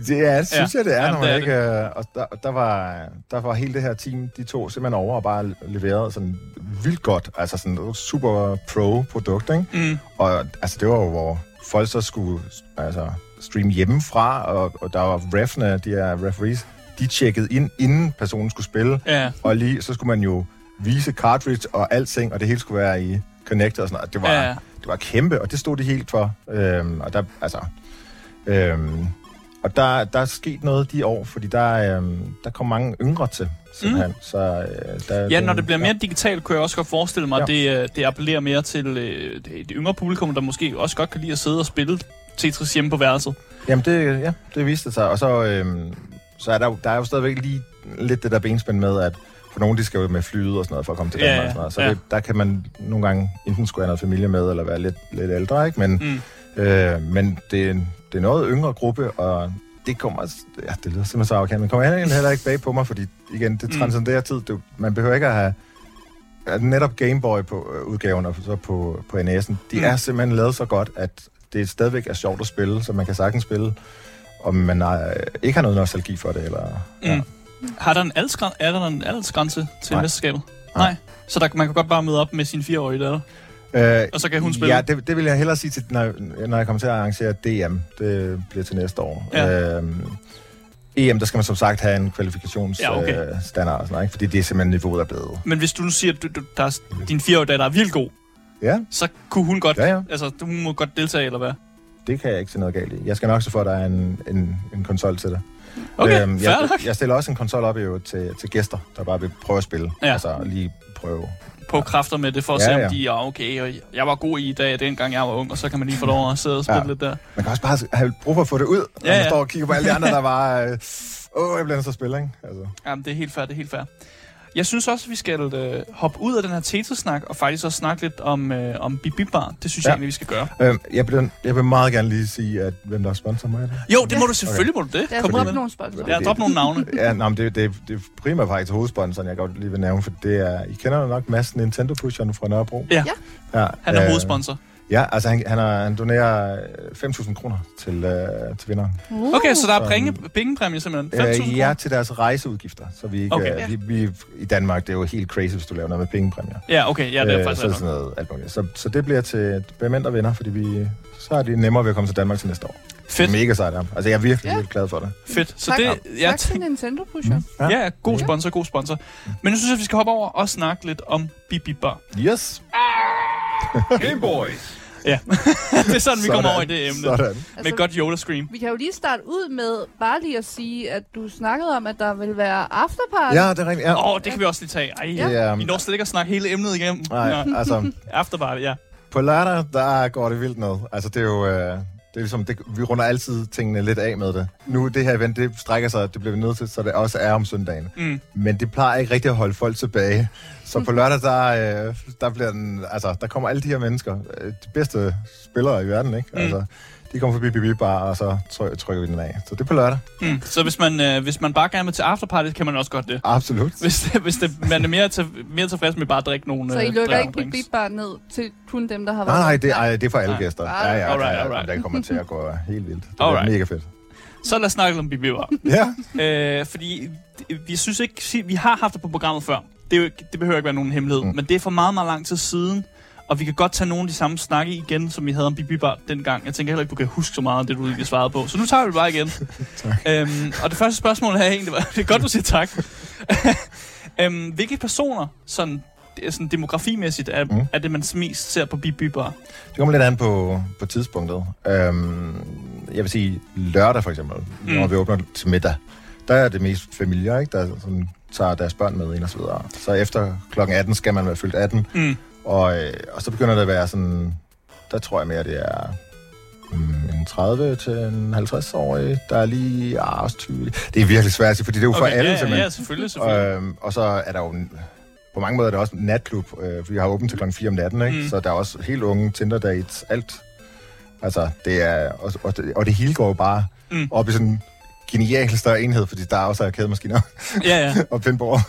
Det er, synes Ja. ja. jeg, det er, Jamen, når det man er ikke... Øh, og der, der, var, der var hele det her team, de to simpelthen over og bare leverede sådan vildt godt. Altså sådan et super pro-produkt, ikke? Mm. Og altså, det var jo, hvor folk så skulle altså, streame hjemmefra, og, og der var refne, de her referees, de tjekkede ind, inden personen skulle spille, Ja. og lige, så skulle man jo vise cartridge og alting, og det hele skulle være i connector og sådan noget. Det var, Ja. det var kæmpe, og det stod de helt for. Øhm, og der, altså, øhm, og der, der er sket noget de år, fordi der, øhm, der kom mange yngre til, simpelthen. Mm. Så, øh, der, Ja, når det bliver mere digitalt, kunne jeg også godt forestille mig, Ja. at det, øh, det appellerer mere til øh, det, det yngre publikum, der måske også godt kan lide at sidde og spille Tetris hjemme på værelset. Jamen, det, ja, det viste sig. Og så, øhm, så er der, der er jo stadigvæk lige lidt det der benspænd med, at for nogle, de skal jo med flyet og sådan noget, for at komme til Ja, Danmark ja, og sådan noget. Så ja. det, der kan man nogle gange enten skulle have noget familie med, eller være lidt, lidt ældre, ikke? Men, Mm. øh, men det, det er noget yngre gruppe, og det kommer... Ja, det lyder simpelthen så arrogant, men kommer heller, heller ikke bag på mig, fordi igen, det Mm. transcenderer tid. Det, man behøver ikke at have netop Gameboy på øh, udgaven og så på, på NS'en, de Mm. er simpelthen lavet så godt, at det stadigvæk er sjovt at spille, så man kan sagtens spille, og man øh, ikke har noget nostalgi for det. Eller, Mm. Har der en aldersgrænse, er der en aldersgrænse til Nej. mesterskabet? Nej. Nej. Så der, man kan godt bare møde op med sin fireårige datter? Øh, Og så kan hun spille? Ja, det, det vil jeg hellere sige, til, når, når jeg kommer til at arrangere DM. Det bliver til næste år. Ja. Øhm, EM, der skal man som sagt have en kvalifikationsstandard, Ja, okay. øh, standard og sådan noget, ikke? fordi det er simpelthen niveauet er blevet. Men hvis du nu siger, at du, du, der er, din fireårige datter er vildt god, Ja, så kunne hun godt, Ja, ja. altså hun må godt deltage, eller hvad? det kan jeg ikke se noget galt i. Jeg skal nok så for, at der er en, en, en konsol til det. Okay, Øhm, jeg, jeg stiller også en konsol op jo til, til gæster, der bare vil prøve at spille. Ja. Altså lige prøve. På kræfter med det, for at Ja, se, om ja. de er okay. Og jeg var god i dag, dengang jeg var ung, og så kan man lige få lov at sidde og spille Ja. lidt der. Man kan også bare have brug for at få det ud, når Ja, man ja. står og kigger på alle de andre, der bare... Øh, Åh, jeg bliver nødt til at spille, ikke? Altså. Jamen, det er helt fair, det er helt fair. Jeg synes også, at vi skal øh, hoppe ud af den her Tetris-snak, og faktisk også snakke lidt om, øh, om Bip Bip Bar. Det synes ja. Jeg egentlig, vi skal gøre. Øhm, jeg, vil, jeg vil meget gerne lige sige, at hvem der er sponsor mig. Jo, det Ja. må du selvfølgelig, må du det. Der er Kom ud drop med. nogle sponsorer. Ja, drop nogle navne. <laughs> Ja, nå, men det, det, det er primært faktisk hovedsponsoren, jeg godt lige vil nævne, for det er, I kender jo nok Mads Nintendo-pusheren fra Nørrebro. Ja. ja Han er øh, hovedsponsor. Ja, altså han, han, er, han donerer øh, 5.000 kroner til, øh, til vinderen. Uh. Okay, så der er penge, pengepræmie simpelthen. 5.000 Øh, ja, til deres rejseudgifter. Så vi, ikke, Okay. okay. vi, vi, i Danmark, det er jo helt crazy, hvis du laver noget med pengepræmier. Ja, okay, ja, det er Øh, faktisk så, sådan noget, alt muligt. Så, så det bliver til hvem der vinder, fordi vi, så er det nemmere ved at komme til Danmark til næste år. Fedt, Mega sejt. ja. Altså, jeg er virkelig, Ja. virkelig glad for det. fedt. Så tak, det, jeg tak til Nintendo Pusher. Ja. ja, god Ja. sponsor, god sponsor. Men nu synes jeg, vi skal hoppe over og snakke lidt om Bip Bip Bar. Yes. <laughs> Game Boys. Ja, <laughs> det er sådan, vi kommer Sådan. over i det emne. Sådan. Med Altså, godt Yoda-scream. vi kan jo lige starte ud med bare lige at sige, at du snakkede om, at der vil være afterparty. Ja, det er rigtigt. Ja. Åh, oh, det kan vi også lige tage. Ej, Ja. Ja. vi når slet ikke at snakke hele emnet igennem. Nej, altså, <laughs> Afterparty, ja. på lørdag, der går det vildt ned. Altså, det er jo... Øh, det er ligesom, det, vi runder altid tingene lidt af med det. Nu, det her event, det strækker sig, det bliver vi nødt til, så det også er om søndagen. Mm. Men det plejer ikke rigtig at holde folk tilbage. Så på lørdag, der, øh, der bliver den, altså, der kommer alle de her mennesker, øh, de bedste spillere i verden, ikke? Mm. Altså, de kommer forbi BB Bar, og så try- trykker vi den af. Så det er på lørdag. Mm. Så hvis man, øh, hvis man bare gerne vil til afterparty, kan man også godt det. Absolut. Hvis, det, hvis det, man er mere, til, mere tilfreds med bare at drikke nogle Så I øh, lukker ikke. Bip Bar ned til kun dem, der har Nej, været nej, det, ej, det er for alle Nej. gæster. Ja, ja, alright, ja, alright. Den kommer til at gå helt vildt. Det bliver mega fedt. Så lad os snakke om bibiver. Ja. øh, fordi det- vi synes ikke, vi har haft det på programmet før. Det, er jo, det behøver ikke være nogen hemmelighed. Mm. Mm. Men det er for meget, meget lang tid siden. Og vi kan godt tage nogle af de samme snakke igen, som vi havde om Bibibar dengang. Jeg tænker heller ikke, du kan huske så meget af det, du lige svarede på. Så nu tager vi det bare igen. <laughs> øhm, og det første spørgsmål her er egentlig, var- <laughs> det er godt, du siger tak. <laughs> øhm, hvilke personer, sådan, sådan demografimæssigt, er, mm. Er det, man mest ser på Bibibar? Det kommer lidt an på, på tidspunktet. Øhm, jeg vil sige lørdag for eksempel, mm. når vi åbner til middag. Der er det mest familier, ikke? der sådan, tager deres børn med ind og så videre. Så efter klokken 18 skal man være fyldt 18, Mm. Og, øh, og så begynder det at være sådan, der tror jeg mere, det er mm, en 30 til en 50 årig der er lige ah, også 20. Det er virkelig svært, fordi det er jo for Okay, alle ja, ja, simpelthen. ja, selvfølgelig, selvfølgelig. Øhm, og så er der jo på mange måder er det også en natklub, øh, vi har åbent til klokken 4 om natten, ikke? Mm. Så der er også helt unge Tinder dates, alt. Altså, det er, og, og, det, og det hele går jo bare Mm. op i sådan en genial større enhed, fordi der er også arcade-maskiner Ja, ja. <laughs> og pinball.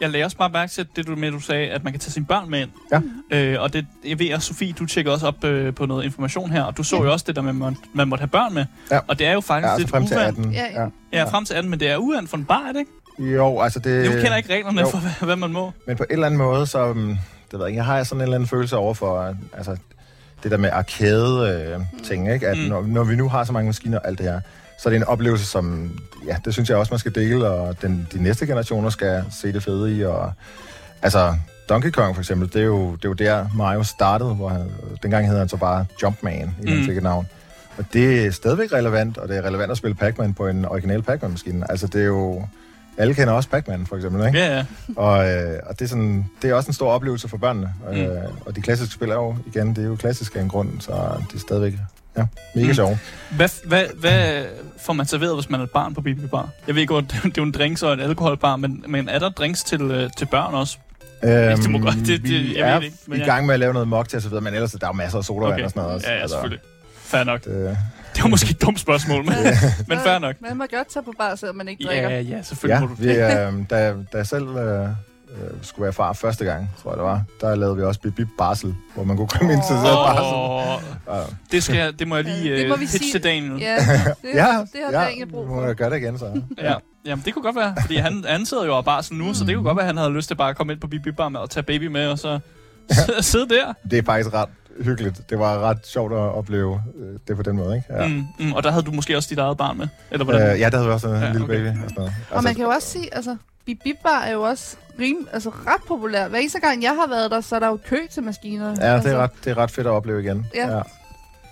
Jeg lagde også bare mærke til det, du med, du sagde, at man kan tage sine børn med ind. Ja. Øh, og det, jeg ved, at Sofie, du tjekker også op øh, på noget information her, og du så jo også det der med, at man, man måtte have børn med. Ja. Og det er jo faktisk Ja, altså lidt frem til uvant. 18. Ja, ja. Ja, frem til 18, men det er uvandt for en bar, er det ikke? Jo, altså det... Jeg kender ikke reglerne jo. for, hvad, hvad man må. Men på en eller anden måde, så... um, Det ved jeg ikke, jeg har sådan en eller anden følelse over for... Altså, det der med arcade-ting, ikke? At Mm. mm. når, når vi nu har så mange maskiner og alt det her, så er det en oplevelse, som... Ja, det synes jeg også, man skal dele, og den, de næste generationer skal se det fede i, og... Altså, Donkey Kong for eksempel, det er jo, det er jo der Mario startede, hvor han, dengang hed han så bare Jumpman, inden Mm. han fik et navn. Og det er stadigvæk relevant, og det er relevant at spille Pac-Man på en original Pac-Man-maskine. Altså, det er jo... Alle kender også Pac-Man, for eksempel, ikke? Ja, ja. Og, øh, og det, er sådan, det er også en stor oplevelse for børnene. Mm. Mm. Øh, og de klassiske spil er jo, igen, det er jo klassisk af en grund, så det er stadigvæk ja, mega Mm. mm. sjovt. Hvad, hvad, hvad får man serveret, hvis man er et barn på BB Bar? Jeg ved godt, <laughs> det er jo en drinks og en alkoholbar, men, men er der drinks til, øh, til børn også? Øhm, det må godt- det- det- vi jeg ved er ikke, men i ja. gang med at lave noget mocktail og så videre, men ellers der er jo masser af sodavand Okay. og sådan noget også. Ja, ja, selvfølgelig. Fair nok. Det, Det var måske et dumt spørgsmål, men, <laughs> men fair nok. Man må godt tage på bar, selvom man ikke drikker. Ja, ja, selvfølgelig ja, må du vi, øh, da, da jeg selv øh, øh, skulle være far første gang, tror jeg det var, der lavede vi også Bip Bip Barsel, hvor man kunne komme ind til oh. barsel. Ja, det, skal, det må jeg lige Det må øh, vi pitche sige. til Daniel. Ja, <laughs> det, ja, det har ja, Daniel brug nu må for. jeg gøre det igen, så. <laughs> Ja. Jamen, det kunne godt være, fordi han, han sidder jo og barsel nu, så det kunne godt være, at han havde lyst til bare at komme ind på Bibi Bar med og tage baby med, og så <laughs> sidde der. Det er faktisk ret hyggeligt. Det var ret sjovt at opleve øh, det på den måde, ikke? Ja. Mm, mm, og der havde du måske også dit eget barn med? Eller hvordan? Øh, ja, der havde vi også en Ja, ja, lille okay. baby og sådan noget. Og man kan jo også sige, altså, Bip Bip Bar er jo også rim, altså ret populær. Hver eneste gang, jeg har været der, så er der jo kø til maskiner. Ja, altså, det er, ret, det er ret fedt at opleve igen. Ja.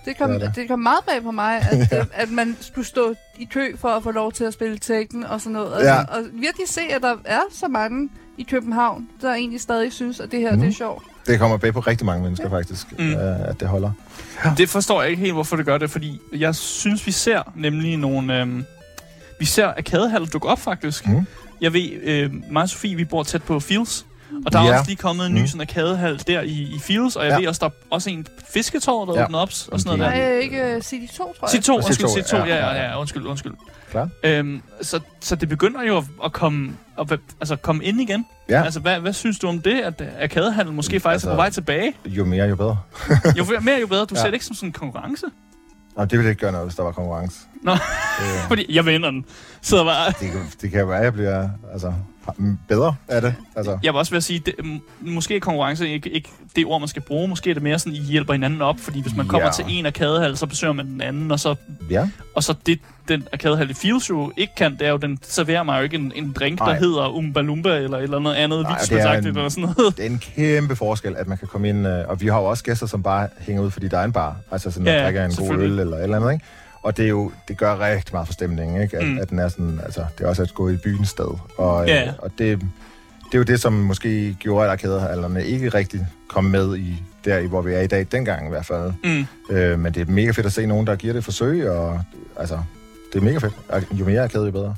Det kom, det det, det. kom meget bag på mig, at, <laughs> ja. at man skulle stå i kø for at få lov til at spille Tekken og sådan noget. Og, Ja. og virkelig se, at der er så mange i København, der egentlig stadig synes, at det her Mhm. det er sjovt. Det kommer bag på rigtig mange mennesker, faktisk, Mm. øh, at det holder. Det forstår jeg ikke helt, hvorfor det gør det, fordi jeg synes, vi ser nemlig nogle... Øhm, vi ser arkadehaller dukke op, faktisk. Mm. Jeg ved, øh, mig og Sofie, vi bor tæt på Fields, og der er Ja. også lige kommet en ny Mm. sådan arkadehal der i, i Fields, og jeg Ja. ved også, der er også en fisketår, der er Ja. åbnet op, og sådan noget der. Nej, ikke uh, CD2, tror jeg. C2, Og undskyld, C2, C2, ja, ja, ja, undskyld, undskyld. Klar. Øhm, så, så det begynder jo at, at komme, at, altså, komme ind igen. Ja. Altså, hvad, hvad synes du om det, at arkadehandel måske faktisk Altså- er på vej tilbage? Jo mere, jo bedre. Jo mere, jo bedre. Du Ja. ser det ikke som sådan en konkurrence. Nå, det ville ikke gøre noget, hvis der var konkurrence. Nå. Det, <laughs> Fordi jeg vinder den. Så bare... det, kan- det kan være, at jeg bliver altså, bedre af det. Altså, Jeg vil også at sige, det, måske er konkurrence ikke, ikke det ord, man skal bruge. Måske er det mere sådan, I hjælper hinanden op. Fordi hvis man kommer Ja. til en arkadehal, så besøger man den anden. Og så, ja. og så det, den arkadehal i Fields jo ikke kan, det er jo, den serverer mig jo ikke en, en drink, der Nej. hedder Umba Lumba eller eller andet andet Nej, vildspilsagtigt en- eller sådan noget. Det er en kæmpe forskel, at man kan komme ind, øh, og vi har jo også gæster, som bare hænger ud, fordi der er en bar. Altså sådan, at ja, drikker en god øl eller eller andet, ikke? Og det, er jo, det gør rigtig meget for stemningen, ikke? At, Mm. at den er sådan, altså, det er også at gå i byen sted. Og, Ja. øh, og det, det er jo det, som måske gjorde, at arkadehallerne ikke rigtig kom med i der, i hvor vi er i dag, dengang i hvert fald. Mm. Øh, men det er mega fedt at se nogen, der giver det et forsøg, og altså, det er mega fedt. Jo mere arkade, jo bedre.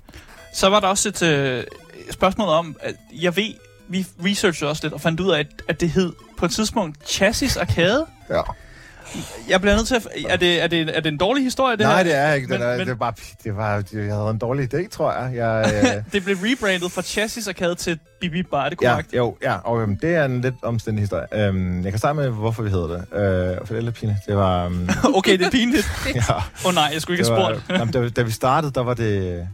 Så var der også et øh, spørgsmål om, at jeg ved, vi researchede også lidt og fandt ud af, at, at det hed på et tidspunkt Chassis Arcade. Ja. Jeg bliver nødt til at... Er det, er det, er det en dårlig historie, det Nej, her? det er ikke. Det, Men- er, men- det, bare, det var, jeg havde en dårlig idé, tror jeg. jeg øh, <laughs> Det blev rebrandet fra Chassis Arcade til Bibi Bar, er det Ja, korrekt? jo, ja, og øhm, det er en lidt omstændig historie. Øhm, jeg kan starte med, hvorfor vi hedder det. Øh, for det er lidt pinligt. Det var... Øhm, <laughs> okay, det er pinligt. <laughs> ja, Åh oh, nej, jeg skulle ikke det have var, spurgt. da, da vi startede, der var det...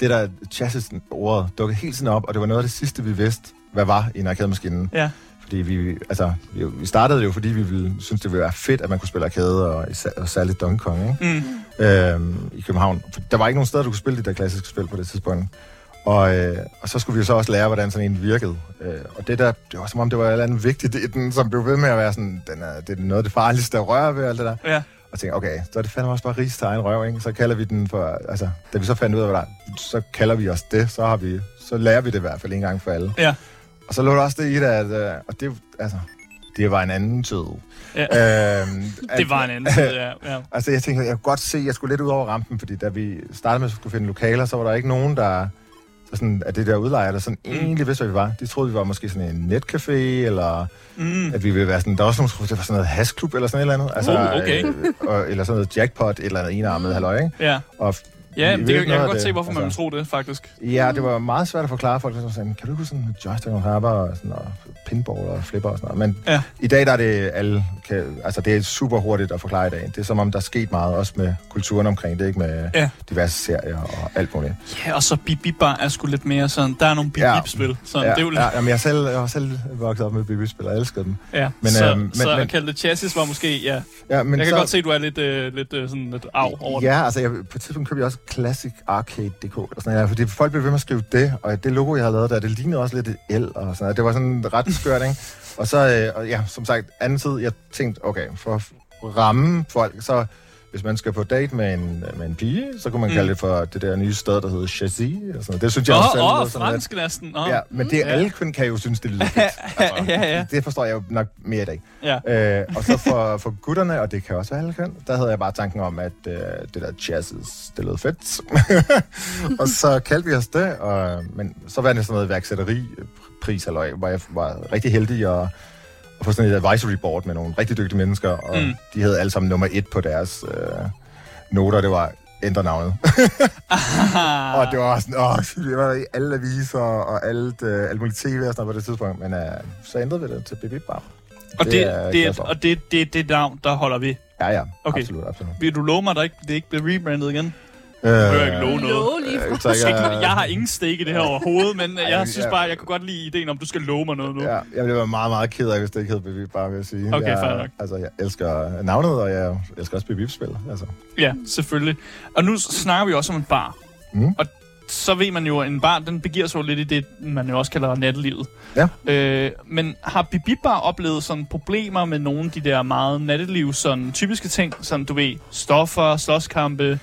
Det der chassis-ordet dukkede helt sådan op, og det var noget af det sidste, vi vidste, hvad var i en arcade-maskine. Ja. Fordi vi, altså, vi, startede jo, fordi vi ville, synes det ville være fedt, at man kunne spille arcade, og, og særligt Donkey Kong, ikke? Mm. øhm, i København. For der var ikke nogen steder, du kunne spille de der klassiske spil på det tidspunkt. Og, øh, og så skulle vi jo så også lære, hvordan sådan en virkede. Øh, og det der, det var som om, det var et eller andet vigtigt i den, som blev ved med at være sådan, den er, det er noget af det farligste at røre ved, og alt det der. Ja. Og tænkte, okay, så er det fandme også bare ris til egen røv, ikke? Så kalder vi den for, altså, da vi så fandt ud af, hvad der er, så kalder vi os det, så har vi, så lærer vi det i hvert fald en gang for alle. Ja. Og så lå der også det i det, at, øh, og det, altså, det var en anden tid. Ja. Øhm, <laughs> Det var en anden tid, ja. ja. <laughs> Altså, jeg tænkte, jeg kunne godt se, at jeg skulle lidt ud over rampen, fordi da vi startede med at skulle finde lokaler, så var der ikke nogen, der... Så sådan, at det der udlejer, der sådan mm. egentlig vidste, hvad vi var. De troede, vi var måske sådan en netcafé, eller Mm. at vi ville være sådan... Der var også nogen, der troede, det var sådan noget hasklub, eller sådan et eller andet. Altså, Oh, okay. øh, og, eller sådan noget jackpot, eller andet enarmet halløj, ikke? Ja, Og ja det, jeg kan godt af se, det. hvorfor man Altså- tro det, faktisk. ja, det var meget svært at forklare folk. Var sådan, kan du ikke huske sådan joystick og harper og, sådan, og pinball og flipper og sådan noget. Men Ja. i dag der er det alle, kan, altså det er super hurtigt at forklare i dag. Det er som om, der er sket meget, også med kulturen omkring det, ikke med Ja. diverse serier og alt muligt. Ja, og så Bibi Bar er sgu lidt mere sådan, der er nogle Ja. Bibi-spil. Så ja, det er jo lidt, ja, jamen, jeg, selv, jeg har selv vokset op med BB-spil og elskede dem. ja. men, så, øhm, men- så men- at kalde det chassis var måske, ja. Ja, men Jeg kan så, godt se, at du er lidt, øh, lidt øh, sådan lidt af over det. Ja, altså jeg, på et tidspunkt købte jeg også Classic Arcade.dk, eller sådan noget, fordi folk blev ved med at skrive det, og det logo, jeg havde lavet der, det lignede også lidt et L, og sådan noget. Det var sådan ret skørt, ikke? Og så, øh, og ja, som sagt, anden tid, jeg tænkte, okay, for at ramme folk, så hvis man skal på date med en, med en pige, så kunne man Mm. kalde det for det der nye sted, der hedder Chassis, eller sådan noget. Det synes jeg også oh, sådan lidt- fransk næsten. Oh. Ja, men det Ja. alle kun kan jo synes, det lyder fedt. <laughs> Altså, Ja, ja. Det forstår jeg jo nok mere i dag. ja. Øh, og så for, for gutterne, og det kan også være alle køn, der havde jeg bare tanken om, at øh, det der chassis, det lød fedt. <laughs> og så kaldte vi os det, og, men så var det sådan noget værksætteri pris, eller, hvor jeg var rigtig heldig at, få sådan et advisory board med nogle rigtig dygtige mennesker, og Mm. de havde alle sammen nummer et på deres øh, noter, det var ændre navnet. <laughs> Og det var sådan, åh, det var i alle aviser og alt, øh, alt muligt tv og sådan på det tidspunkt, men øh, så ændrede vi det til BB Bar. og det det, er det, og det, det, det navn, der holder vi. Ja, ja, Okay. absolut, absolut. Vil du love mig, at ikke, det ikke bliver rebrandet igen? Øh, behøver ikke love noget. Love lige øh, fra. så jeg, Jeg har ingen stake i det her overhovedet, men Ej, jeg synes bare, jeg kunne godt lide ideen om, du skal love mig noget nu. Ja, jeg ville være meget, meget ked af, hvis det ikke hed Bip, bare vil jeg sige. Okay, jeg, fair nok. Altså, jeg elsker navnet, og jeg elsker også Bip Bip-spil. Altså. Ja, selvfølgelig. Og nu snakker vi også om en bar. Mm. Og så ved man jo, at en bar, den begiver sig jo lidt i det, man jo også kalder nattelivet. Ja. Øh, men har Bibi Bar oplevet sådan problemer med nogle af de der meget natteliv, sådan typiske ting, som du ved, stoffer, slåskampe,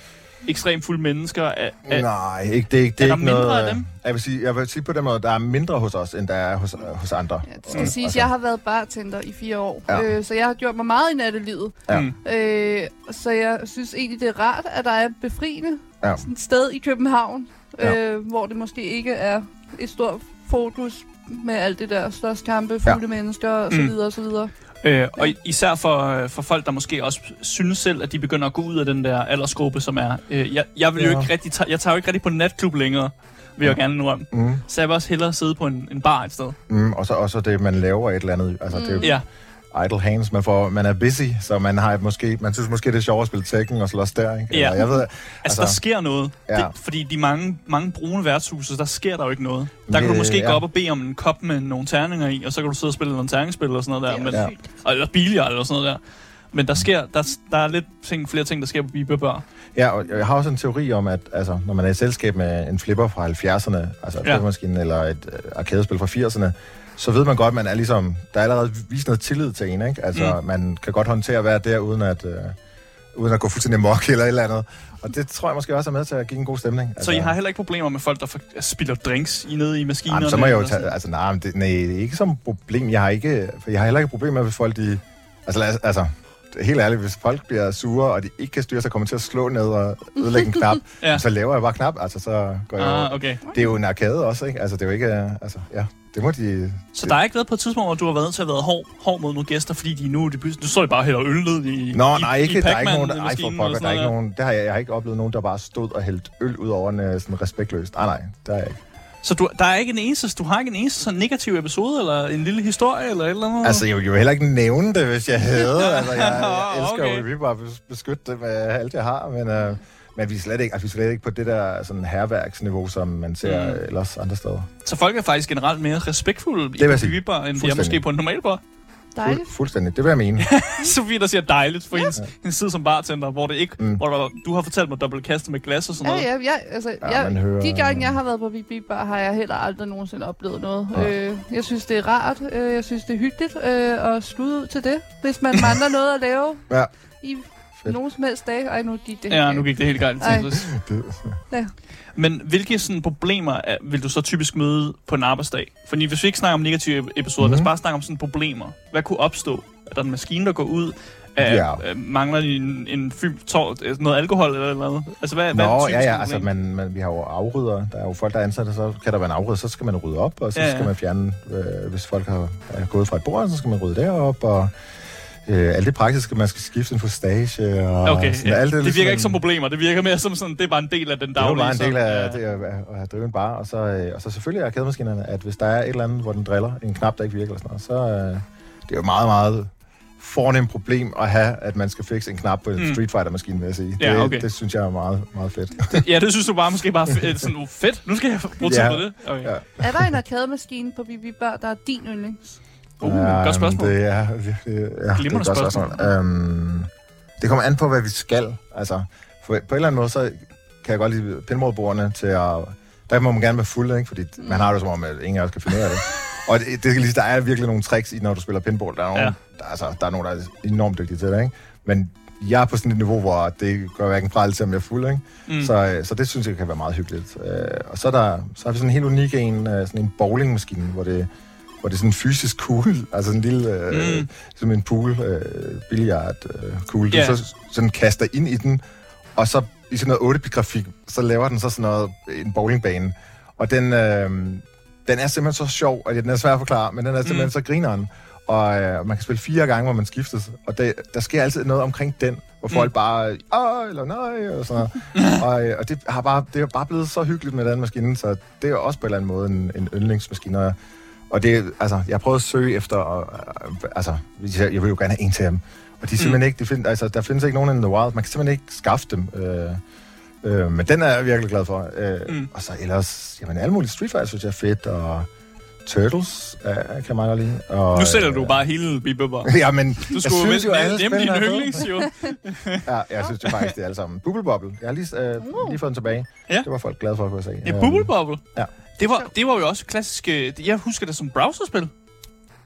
ekstremt fulde mennesker? Er, er, Nej, ikke, det er ikke, det er er der ikke mindre noget... af dem? Jeg vil, sige, jeg vil sige på den måde, der er mindre hos os, end der er hos, hos andre. Ja, det skal Mm, siges, altså. jeg har været bartender i fire år, Ja. øh, så jeg har gjort mig meget i nattelivet. Ja. Mm. Øh, så jeg synes egentlig, det er rart, at der er et befriende Ja. sådan et sted i København, Ja. øh, hvor det måske ikke er et stort fokus med alt det der slåskampe, fulde ja. mennesker og så Mm. videre og så videre. Øh, og især for, øh, for folk, der måske også synes selv, at de begynder at gå ud af den der aldersgruppe, som er... Øh, jeg, jeg, vil jo Ja. ikke rigtig tage, jeg tager jo ikke rigtig på natklub længere, vil jeg gerne nu om. Mm, Så jeg vil også hellere sidde på en, en bar et sted. mm, og så også det, man laver et eller andet. Altså, det er Ja, idle hands. Man, får, man er busy, så man har måske, man synes måske, det er sjovere at spille Tekken og slås der. Ikke? Ja. Eller, jeg ved, altså, Altså, der sker noget. ja. Det, fordi de mange, mange brune værtshuse, der sker der jo ikke noget. Der kan du Ja, måske ja. gå op og bede om en kop med nogle terninger i, og så kan du sidde og spille nogle terningsspil eller sådan noget der. Men, Ja. og, eller billiard eller sådan noget der. Men der sker, der, der er lidt ting, flere ting, der sker på Bibebør. Ja, og jeg har også en teori om, at altså, når man er i selskab med en flipper fra 70'erne, altså en Ja. eller et uh, arkadespil fra 80'erne, så ved man godt, man er ligesom, der er allerede vist noget tillid til en, ikke? Altså, Mm. man kan godt håndtere at være der, uden at, uh, uden at gå fuldstændig mok eller et eller andet. Og det tror jeg måske også er med til at give en god stemning. Så I har heller ikke problemer med folk, der for, spiller drinks i nede i maskinerne? Jamen, så må jeg jo tage, altså nej, det, nej, det er ikke som problem. Jeg har ikke, for jeg har heller ikke problemer med, hvis folk de, altså, altså, helt ærligt, hvis folk bliver sure, og de ikke kan styre sig, kommer til at slå ned og ødelægge en knap, <laughs> Ja. så laver jeg bare knap, altså så går jeg Ah, okay. Det er jo en arcade også, ikke? Altså, det er jo ikke... Altså, ja, det må de... Så der er ikke været på et tidspunkt, hvor du har været nødt til at have været hård, hård mod nogle gæster, fordi de nu, de, nu står de bare og hælder øl ned i Nå, i, nej, i ikke, der er ikke nogen, der, ej, for pokker, der er ikke nogen, det har jeg, jeg har ikke oplevet nogen, der bare stod og hældt øl ud over en øh, sådan respektløst. Nej, nej, der er jeg ikke. Så du, der er ikke en eneste, du har ikke en eneste sådan negativ episode, eller en lille historie, eller et eller andet? Altså, jeg ville jo heller ikke nævne det, hvis jeg havde. <laughs> Altså, jeg, jeg Nå, elsker okay. jo okay. bare beskytte det med alt, jeg har, men... Øh, men vi er slet ikke, altså, vi er slet ikke på det der sådan herværksniveau, som man ser Mm. ellers andre steder. Så folk er faktisk generelt mere respektfulde vil i. Bibibar, end de er måske på en normal bar. Dejligt. Fuld, fuldstændig, det vil jeg mene. <laughs> Sofie, der siger dejligt for hendes, hendes tid som bartender, hvor det ikke, mm. Hvor der, du har fortalt mig dobbelt kastet med glas og sådan Ja, noget. ja, ja, altså, Ja, ja, man hører- de gange, jeg har været på BB Bar, har jeg heller aldrig nogensinde oplevet noget. Ja. Øh, jeg synes, det er rart. Øh, jeg synes, det er hyggeligt øh, at slutte ud til det, hvis man <laughs> mangler noget at lave Ja. i Fedt. nogen som helst dag. Ej, nu gik det. Ja, nu gik det helt galt. Ej. Det, Ja. Men hvilke sådan problemer er, vil du så typisk møde på en arbejdsdag? Fordi hvis vi ikke snakker om negative episoder, mm. lad os Mhm. bare snakke om sådan problemer. Hvad kunne opstå? Er der en maskine, der går ud? Er, Ja. øh, mangler de en, en fy, tår, øh, noget alkohol eller noget? Altså, hvad, hvad er Nå, ja, ja, altså man, man, vi har jo afrydder. Der er jo folk, der er ansatte, så kan der være en afrydder, så skal man rydde op, og så ja, ja. skal man fjerne, øh, hvis folk har er gået fra et bord, så skal man rydde derop, og øh, alt det praktiske, man skal skifte en fostage, og Okay, sådan, ja. alt det, det virker sådan- ikke som problemer. Det virker mere som sådan, det er bare en del af den Det er daglige. jo bare en del af så- det at, at, drive en bar, og så, øh, og så selvfølgelig er arkademaskinerne, at hvis der er et eller andet, hvor den driller, en knap, der ikke virker, eller sådan noget, så øh, det er jo meget, meget fornemt problem at have, at man skal fikse en knap på en Mm. Street Fighter-maskine, vil jeg sige. Ja, det, okay. det synes jeg er meget, meget fedt. Ja, det synes du bare måske bare f- sådan, uh, fedt. Nu skal jeg bruge tid Ja. på det. Okay. Ja. Er der en arkademaskine på BB Bar, der er din yndlings? Uh, godt spørgsmål. Det er virkelig ja, det er et godt spørgsmål. Um, det kommer an på, hvad vi skal. Altså, for, på en eller anden måde, så kan jeg godt lide pinballbordene til at... Der må man gerne være fuld, ikke? Fordi Mm. man har det som om, at ingen af os kan finde ud af det. Og det, det, er lige- der er virkelig nogle tricks i, når du spiller pinball. Der er, nogle, Ja. der, er, altså, der er nogen, der er enormt dygtige til det, ikke? Men jeg er på sådan et niveau, hvor det gør hverken fra til, om jeg er fuld, ikke? Mm. Mm. Så, øh, så det synes jeg kan være meget hyggeligt. Øh, og så, er der, så har vi sådan en helt unik en, øh, sådan en bowlingmaskine, hvor det, hvor det er sådan en fysisk kugle, altså en lille, øh, Mm. som en pool, øh, billiard øh, kugle, du så sådan kaster ind i den, og så i sådan noget 8-bit-grafik, så laver den så sådan noget, en bowlingbane. Og den, øh, den er simpelthen så sjov, og den er svær at forklare, men den er simpelthen Mm. så grineren. Og øh, man kan spille fire gange, hvor man skiftes. Og det, der sker altid noget omkring den, hvor folk Mm. bare, åh, eller nej, og sådan noget. <laughs> og, øh, og det har bare, det er bare blevet så hyggeligt med den maskine, så det er også på en eller anden måde en, en yndlingsmaskine. Og, og det, altså, jeg har prøvet at søge efter, og, øh, altså, jeg, jeg vil jo gerne have en til dem. Og de simpelthen Mm. ikke, de find, altså, der findes ikke nogen in the wild. Man kan simpelthen ikke skaffe dem. Øh, Øh, men den er jeg virkelig glad for. Øh, Mm. Og så ellers, jamen alle mulige Street Fighter synes jeg er fedt, og Turtles øh, kan jeg meget lide. Og, Nu sælger du øh, bare hele Bibber. <laughs> Ja, men Du jeg skulle synes jo, alle hjemme din yndlings, jo. <laughs> Ja, jeg synes jo faktisk, det er alle sammen. Bubble Bobble. Jeg har lige, øh, lige fået den tilbage. Ja. Det var folk glade for, kunne jeg se. Ja, Øhm, Bubble Bobble. Ja. Det var, det var jo også klassisk... øh, Jeg husker det som browserspil.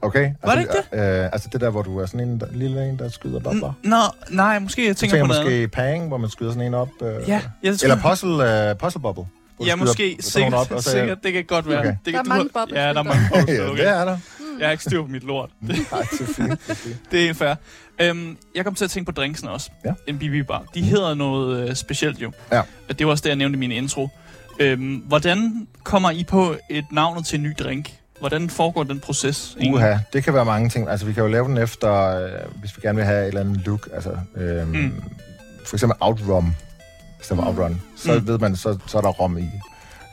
Okay. Var det ikke det? Øh, altså det der, hvor du er sådan en der, lille en, der skyder bobler. N- Nå, nej, måske jeg tænker, tænker på noget måske Pang, hvor man skyder sådan en op. Øh, Ja, jeg tror, Eller Puzzle, øh, puzzle Bubble. hvor du Ja, skyder måske. sådan nogle Sikkert, op, og så- sikkert. Det kan godt være. Okay. Det Der kan, er du mange bobbelspil Ja, der er mange bobbelspil, <laughs> ja, okay. det er der. Jeg har ikke styr på mit lort. Nej, det er fint. Det er fint. <laughs> Det er fair. Øhm, jeg kom til at tænke på drinksene også. Ja. En BB Bar. De hedder noget øh, specielt jo. Ja. Og Det var også det, jeg nævnte i min intro. Øhm, hvordan kommer I på et navn til en ny drink? Hvordan foregår den proces? egentlig? Uha, det kan være mange ting. Altså, vi kan jo lave den efter, øh, hvis vi gerne vil have et eller andet look. Altså, øhm, Mm. mm. For eksempel Outrum. Hvis det var Outrun, så Mm. mm. ved man, så, så er der rom i.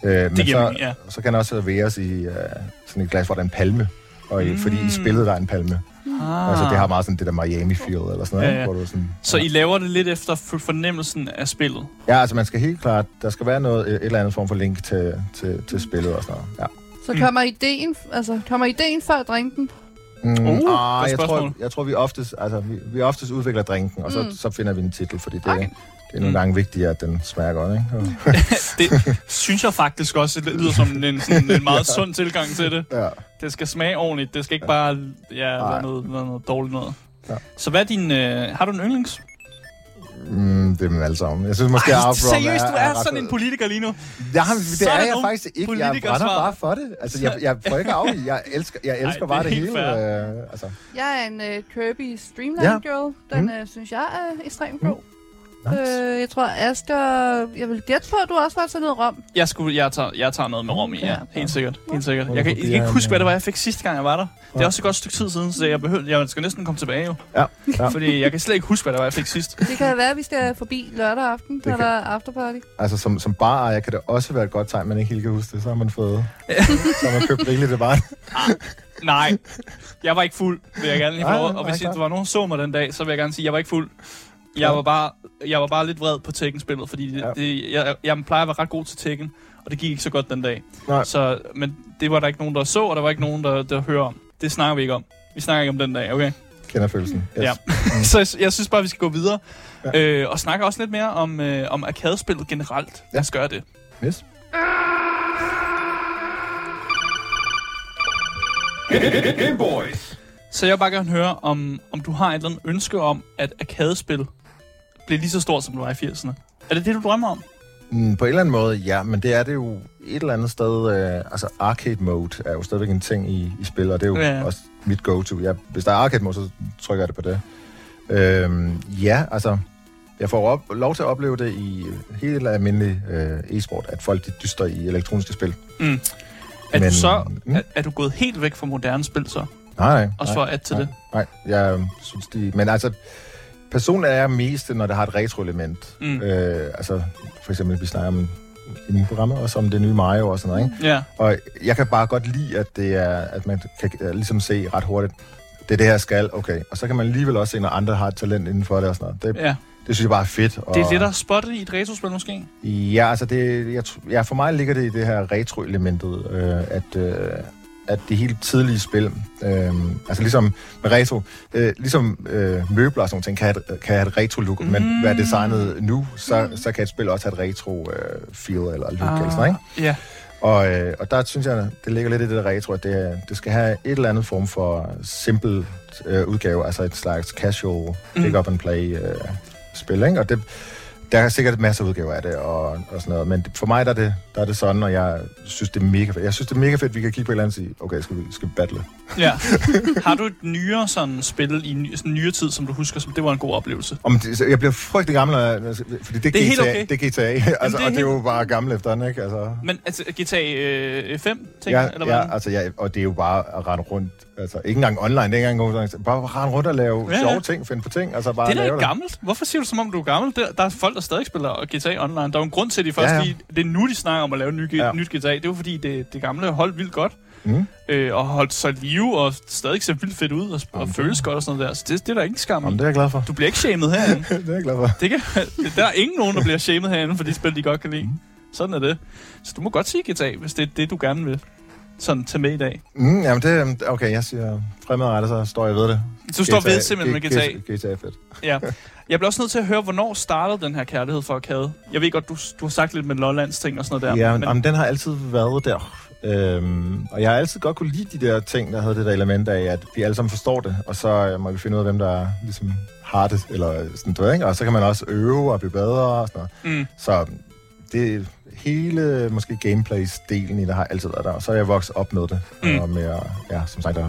Øh, men Det giver så, ja. så kan der også serveres i øh, sådan et glas, hvor der er en palme. Og i, Mm. fordi i spillet der er en palme. Ah. Altså, det har meget sådan det der Miami feel eller sådan noget. Ja, ja. Hvor du sådan, Så I laver det lidt efter fornemmelsen af spillet? Ja, altså man skal helt klart, der skal være noget, et eller andet form for link til, til, til spillet og sådan noget. Ja. Så Mm. kommer ideen, altså, kommer ideen før drinken? Mm, Uh, ah, jeg, tror, jeg tror, vi oftest, altså, vi, vi oftest udvikler drinken, og så, Mm. så finder vi en titel, fordi det, Okay. Det er nogle Mm. gange vigtigt, at den smager godt, ikke? Og- <laughs> Det synes jeg faktisk også, det lyder som en, sådan en <laughs> meget sund tilgang til det. Ja. Det skal smage ordentligt. Det skal ikke bare ja, være noget, noget, noget dårligt noget. Ja. Så hvad er din... Øh, har du en yndlings? Mm, det er dem alle sammen. Jeg synes måske, Ej, at seriøst, du er ret sådan en politiker lige nu. Ja, Så det er er jeg faktisk ikke. Jeg brænder bare for det. Altså, jeg, jeg prøver ikke afvige. Jeg elsker, jeg elsker Ej, bare det er det, hele. Øh, altså. Jeg er en uh, Kirby Streamline Ja. Girl. Den Mm. uh, synes jeg er ekstremt god. Nice. Øh, jeg tror, Asger... Jeg vil gætte på, at du også var til noget rom. Jeg, skulle, jeg, tager, jeg tager noget med rom i, ja. Helt sikkert. Helt sikkert. Jeg kan, jeg kan ikke huske, hvad det var, jeg fik sidste gang, jeg var der. Det er også et godt stykke tid siden, så jeg, behøver, jeg skal næsten komme tilbage jo. Ja, ja. Fordi jeg kan slet ikke huske, hvad det var, jeg fik sidst. Det kan være, at vi skal forbi lørdag aften, Det når kan- der er afterparty. Altså, som, som barejer kan det også være et godt tegn, man ikke helt kan huske det. Så har man fået... <laughs> så har man købt rigeligt til bare. Nej, jeg var ikke fuld, vil jeg gerne lige Nej, nej, Og nej, hvis klart. der var nogen, der så mig den dag, så vil jeg gerne sige, at jeg var ikke fuld. Jeg Ja. var bare, jeg var bare lidt vred på Tekken-spillet, fordi det, Ja. det, jeg, jeg plejer at være ret god til Tekken, og det gik ikke så godt den dag. Nej. Så, men det var der ikke nogen, der så, og der var ikke nogen, der, der hører om. Det snakker vi ikke om. Vi snakker ikke om den dag, okay? Kender følelsen. Yes. Ja. <laughs> så jeg, jeg synes bare, vi skal gå videre. Ja. Øh, og snakke også lidt mere om, øh, om arcade-spillet generelt. Lad os gøre det. Yes. Game Boys. Så jeg vil bare gerne høre, om, om du har et eller andet ønske om, at arcade-spil bliver lige så stort, som det var i 80'erne. Er det det, du drømmer om? Mm, på en eller anden måde, ja, men det er det jo et eller andet sted. Øh, altså, arcade mode er jo stadigvæk en ting i, i spil, og det er jo Ja. ja. også mit go-to. Ja, hvis der er arcade mode, så trykker jeg det på det. Øhm, ja, altså, jeg får op, lov til at opleve det i helt almindelig øh, e-sport, at folk de dyster i elektroniske spil. Mm. Er, Men- du så, mm. er, er du gået helt væk fra moderne spil så? Nej, nej. Også for at til nej, det? Nej, jeg synes de... Men altså, personligt er jeg mest, når det har et retro-element. Mm. Øh, altså, for eksempel, vi snakker om i mine programmer, også om det nye Mario og sådan noget, ikke? Ja. Og jeg kan bare godt lide, at, det er, at man kan øh, ligesom se ret hurtigt, det er det her skal, okay. Og så kan man alligevel også se, når andre har et talent inden for det og sådan noget. Det, ja. det synes jeg bare er fedt. Og, Det er lidt at spotte i et retrospil måske? Ja, altså det, jeg, ja, for mig ligger det i det her retro-elementet, øh, at, øh, at det helt tidlige spil, øh, altså ligesom med retro, øh, ligesom øh, møbler og sådan ting, kan have et, kan have et retro-look, mm. men være designet nu, så, så kan et spil også have et retro-feel eller look Ah. eller sådan, ikke? Ja. Og, øh, og der synes jeg, det ligger lidt i det der retro, at det, det skal have et eller andet form for simpel øh, udgave, altså et slags casual Mm. pick-up-and-play øh, spil, ikke? Og det, der er sikkert masser af udgaver af det og, og sådan noget, men for mig der er, det, der er det sådan, og jeg synes, det er mega fedt. Jeg synes, det er mega fedt, at vi kan kigge på et eller andet og sige, okay, skal vi, skal vi battle? ja. Har du et nyere sådan spil i ny, sådan nyere tid, som du husker, som det var en god oplevelse? Om det, jeg bliver frygtelig gammel, fordi det Det er GTA, okay. det er GTA, <laughs> altså, det er og det er jo bare gammel efterhånden, ikke? Altså, Men altså, GTA øh, 5, tænker ja, eller hvad? ja, altså, ja, og det er jo bare at rende rundt, altså ikke engang online, det er ikke engang god, bare rende rundt og lave Ja, ja, sjove ting, finde på ting, altså bare det er da ikke gammelt. Hvorfor siger du, som om du er gammel? Der, der er folk, der stadig spiller GTA Online. Der er jo en grund til, at de først Ja, ja, ja. det er nu, de snakker om at lave en ny, Ja. nyt GTA. Det er jo fordi, det, det gamle holdt vildt godt. Mm. Øh, og holdt sig live, og stadig ser vildt fedt ud, og, og Jamen, føles godt og sådan noget der. Så det, det er der ingen skam Jamen, det er jeg glad for. Du bliver ikke shamed herinde. <laughs> det er jeg glad for. Det kan, <laughs> der er ingen nogen, der bliver shamed herinde, for de spil, de godt kan lide. Sådan er det. Så du må godt sige GTA, hvis det er det, du gerne vil. Sådan tage med i dag. Mm, jamen, det okay, jeg siger fremadrettet, så står jeg ved det. Du står ved simpelthen med GTA. GTA er fedt. Ja. <laughs> Jeg bliver også nødt til at høre, hvornår startede den her kærlighed for arcade? Jeg ved godt, du, du har sagt lidt med Lollands ting og sådan noget der. Ja, men, jamen, den har altid været der. Øhm, og jeg har altid godt kunne lide de der ting, der havde det der element af, at vi alle sammen forstår det, og så øh, må vi finde ud af, hvem der ligesom har det, eller sådan noget, ikke? Og så kan man også øve og blive bedre og sådan noget. Mm. Så det hele, måske gameplays-delen i det har altid været der, og så er jeg vokset op med det, Mm. og med at, ja, som sagt, at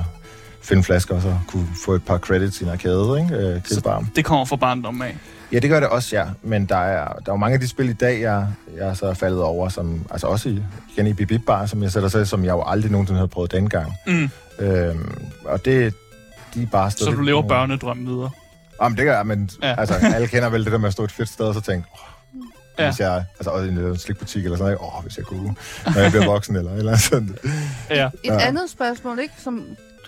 finde flasker, og så kunne få et par credits i en arcade, ikke? Øh, grillbar. Det kommer fra barndommen af. Ja, det gør det også, ja. Men der er, der er jo mange af de spil i dag, jeg, jeg er så faldet over, som, altså også i, igen i Bip Bar, som jeg sætter sig, som jeg jo aldrig nogensinde havde prøvet dengang. Mm. Øhm, og det, de er bare Så du lever børnedrømmen videre. Jamen, det gør jeg, men Ja. ja. altså, alle kender vel det der med at stå et fedt sted, og så tænke, oh, Ja. hvis jeg, altså også i en slikbutik eller sådan noget, åh, oh, hvis jeg kunne, når jeg bliver voksen eller et eller sådan. Ja. Et Ja. andet spørgsmål, ikke, som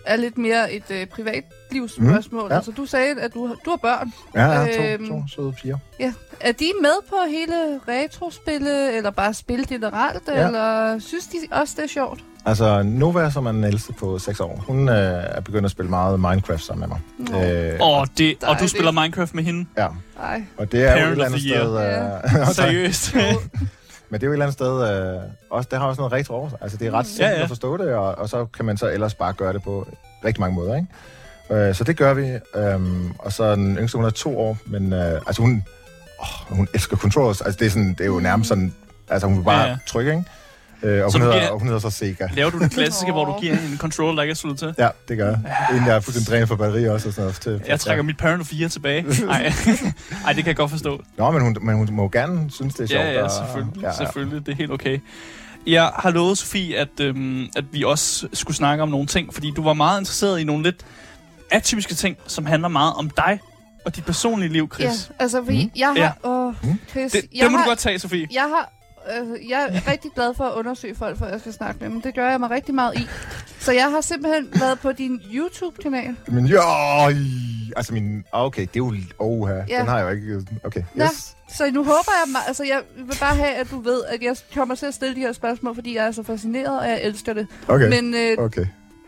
er lidt mere et øh, privatlivsspørgsmål. Mm, ja. Altså, du sagde, at du, har- du har børn. Ja, ja, to, Øhm, to søde piger. Ja. Er de med på hele retrospillet, eller bare spil generelt, ja. Eller synes de også, det er sjovt? Altså, Nova, som er den ældste på 6 år, hun øh, er begyndt at spille meget Minecraft sammen med mig. Nå. Øh, Og, det, og du spiller Minecraft med hende? ja, Nej. og det er jo et Parent eller andet sted... Øh. <laughs> Seriøst? <laughs> Men det er jo et eller andet sted, øh, også, det har også noget retro over sig. Altså, det er ret Mm. simpelt Ja, ja. at forstå det, og, og så kan man så ellers bare gøre det på rigtig mange måder, ikke? Øh, så det gør vi. Øhm, og så den yngste, hun er to år, men øh, altså hun, åh, hun elsker controllers. Altså, det er, sådan, det er jo nærmest sådan, altså hun vil bare ja. ja. trykke, ikke? Øh, og, Så hun hedder, giver- og hun hedder så Sega. Laver du den <laughs> klassiske, hvor du giver en controller, der ikke er sluttet til? Ja, det gør jeg. Inden jeg er fuldstændig drænet for batteri også. Og sådan noget, til, Jeg trækker mit Parent of the Year tilbage. <laughs> Nej, Ej, det kan jeg godt forstå. Nå, men hun, men hun må gerne synes, det er sjovt. Ja, ja, og- selvfølgelig. Ja, ja. selvfølgelig. Det er helt okay. Jeg har lovet, Sofie, at, øhm, at vi også skulle snakke om nogle ting, fordi du var meget interesseret i nogle lidt atypiske ting, som handler meget om dig og dit personlige liv, Chris. Ja, altså, fordi Mm. jeg har... Ja. Åh. Chris, Det, jeg det må har, du godt tage, Sofie. Jeg har... Altså, jeg er rigtig glad for at undersøge folk, før jeg skal snakke med dem. Det gør jeg mig rigtig meget i. Så jeg har simpelthen været på din YouTube-kanal. Men jo, altså min, ah, okay, det er jo, oh, ja. Ja. den har jeg jo ikke, okay, Nå. yes. Så nu håber jeg... Altså, jeg vil bare have, at du ved, at jeg kommer til at stille de her spørgsmål, fordi jeg er så fascineret, og jeg elsker det. Okay, Men øh, okay.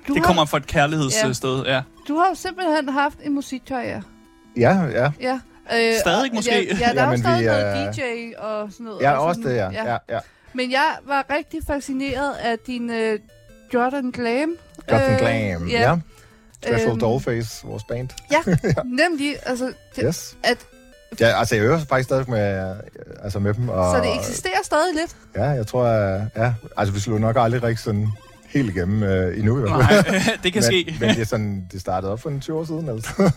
du, Det har, kommer fra et kærlighedssted, ja. du har jo simpelthen haft en musikkarriere. Ja, ja. Ja. Øh, Stadig måske? Ja, ja der er jo Jamen, stadig vi noget er- DJ og sådan noget. Ja, og også sådan, det, ja. ja. ja, Men jeg var rigtig fascineret af din øh, Jordan Glam. Gotham Øh, Glam, ja. ja. Special Øhm. Dollface, vores band. <laughs> Nemlig, altså, det, Yes. at, Ja, altså jeg øver faktisk stadig med, øh, altså med dem. Og, så det eksisterer stadig lidt. Ja, jeg tror, at, ja, altså vi slog nok aldrig rigtig sådan helt igennem øh, endnu i hvert fald. Nej, <laughs> <laughs> det kan men, ske. <laughs> Men det, er sådan, det startede op for en 20 år siden, altså.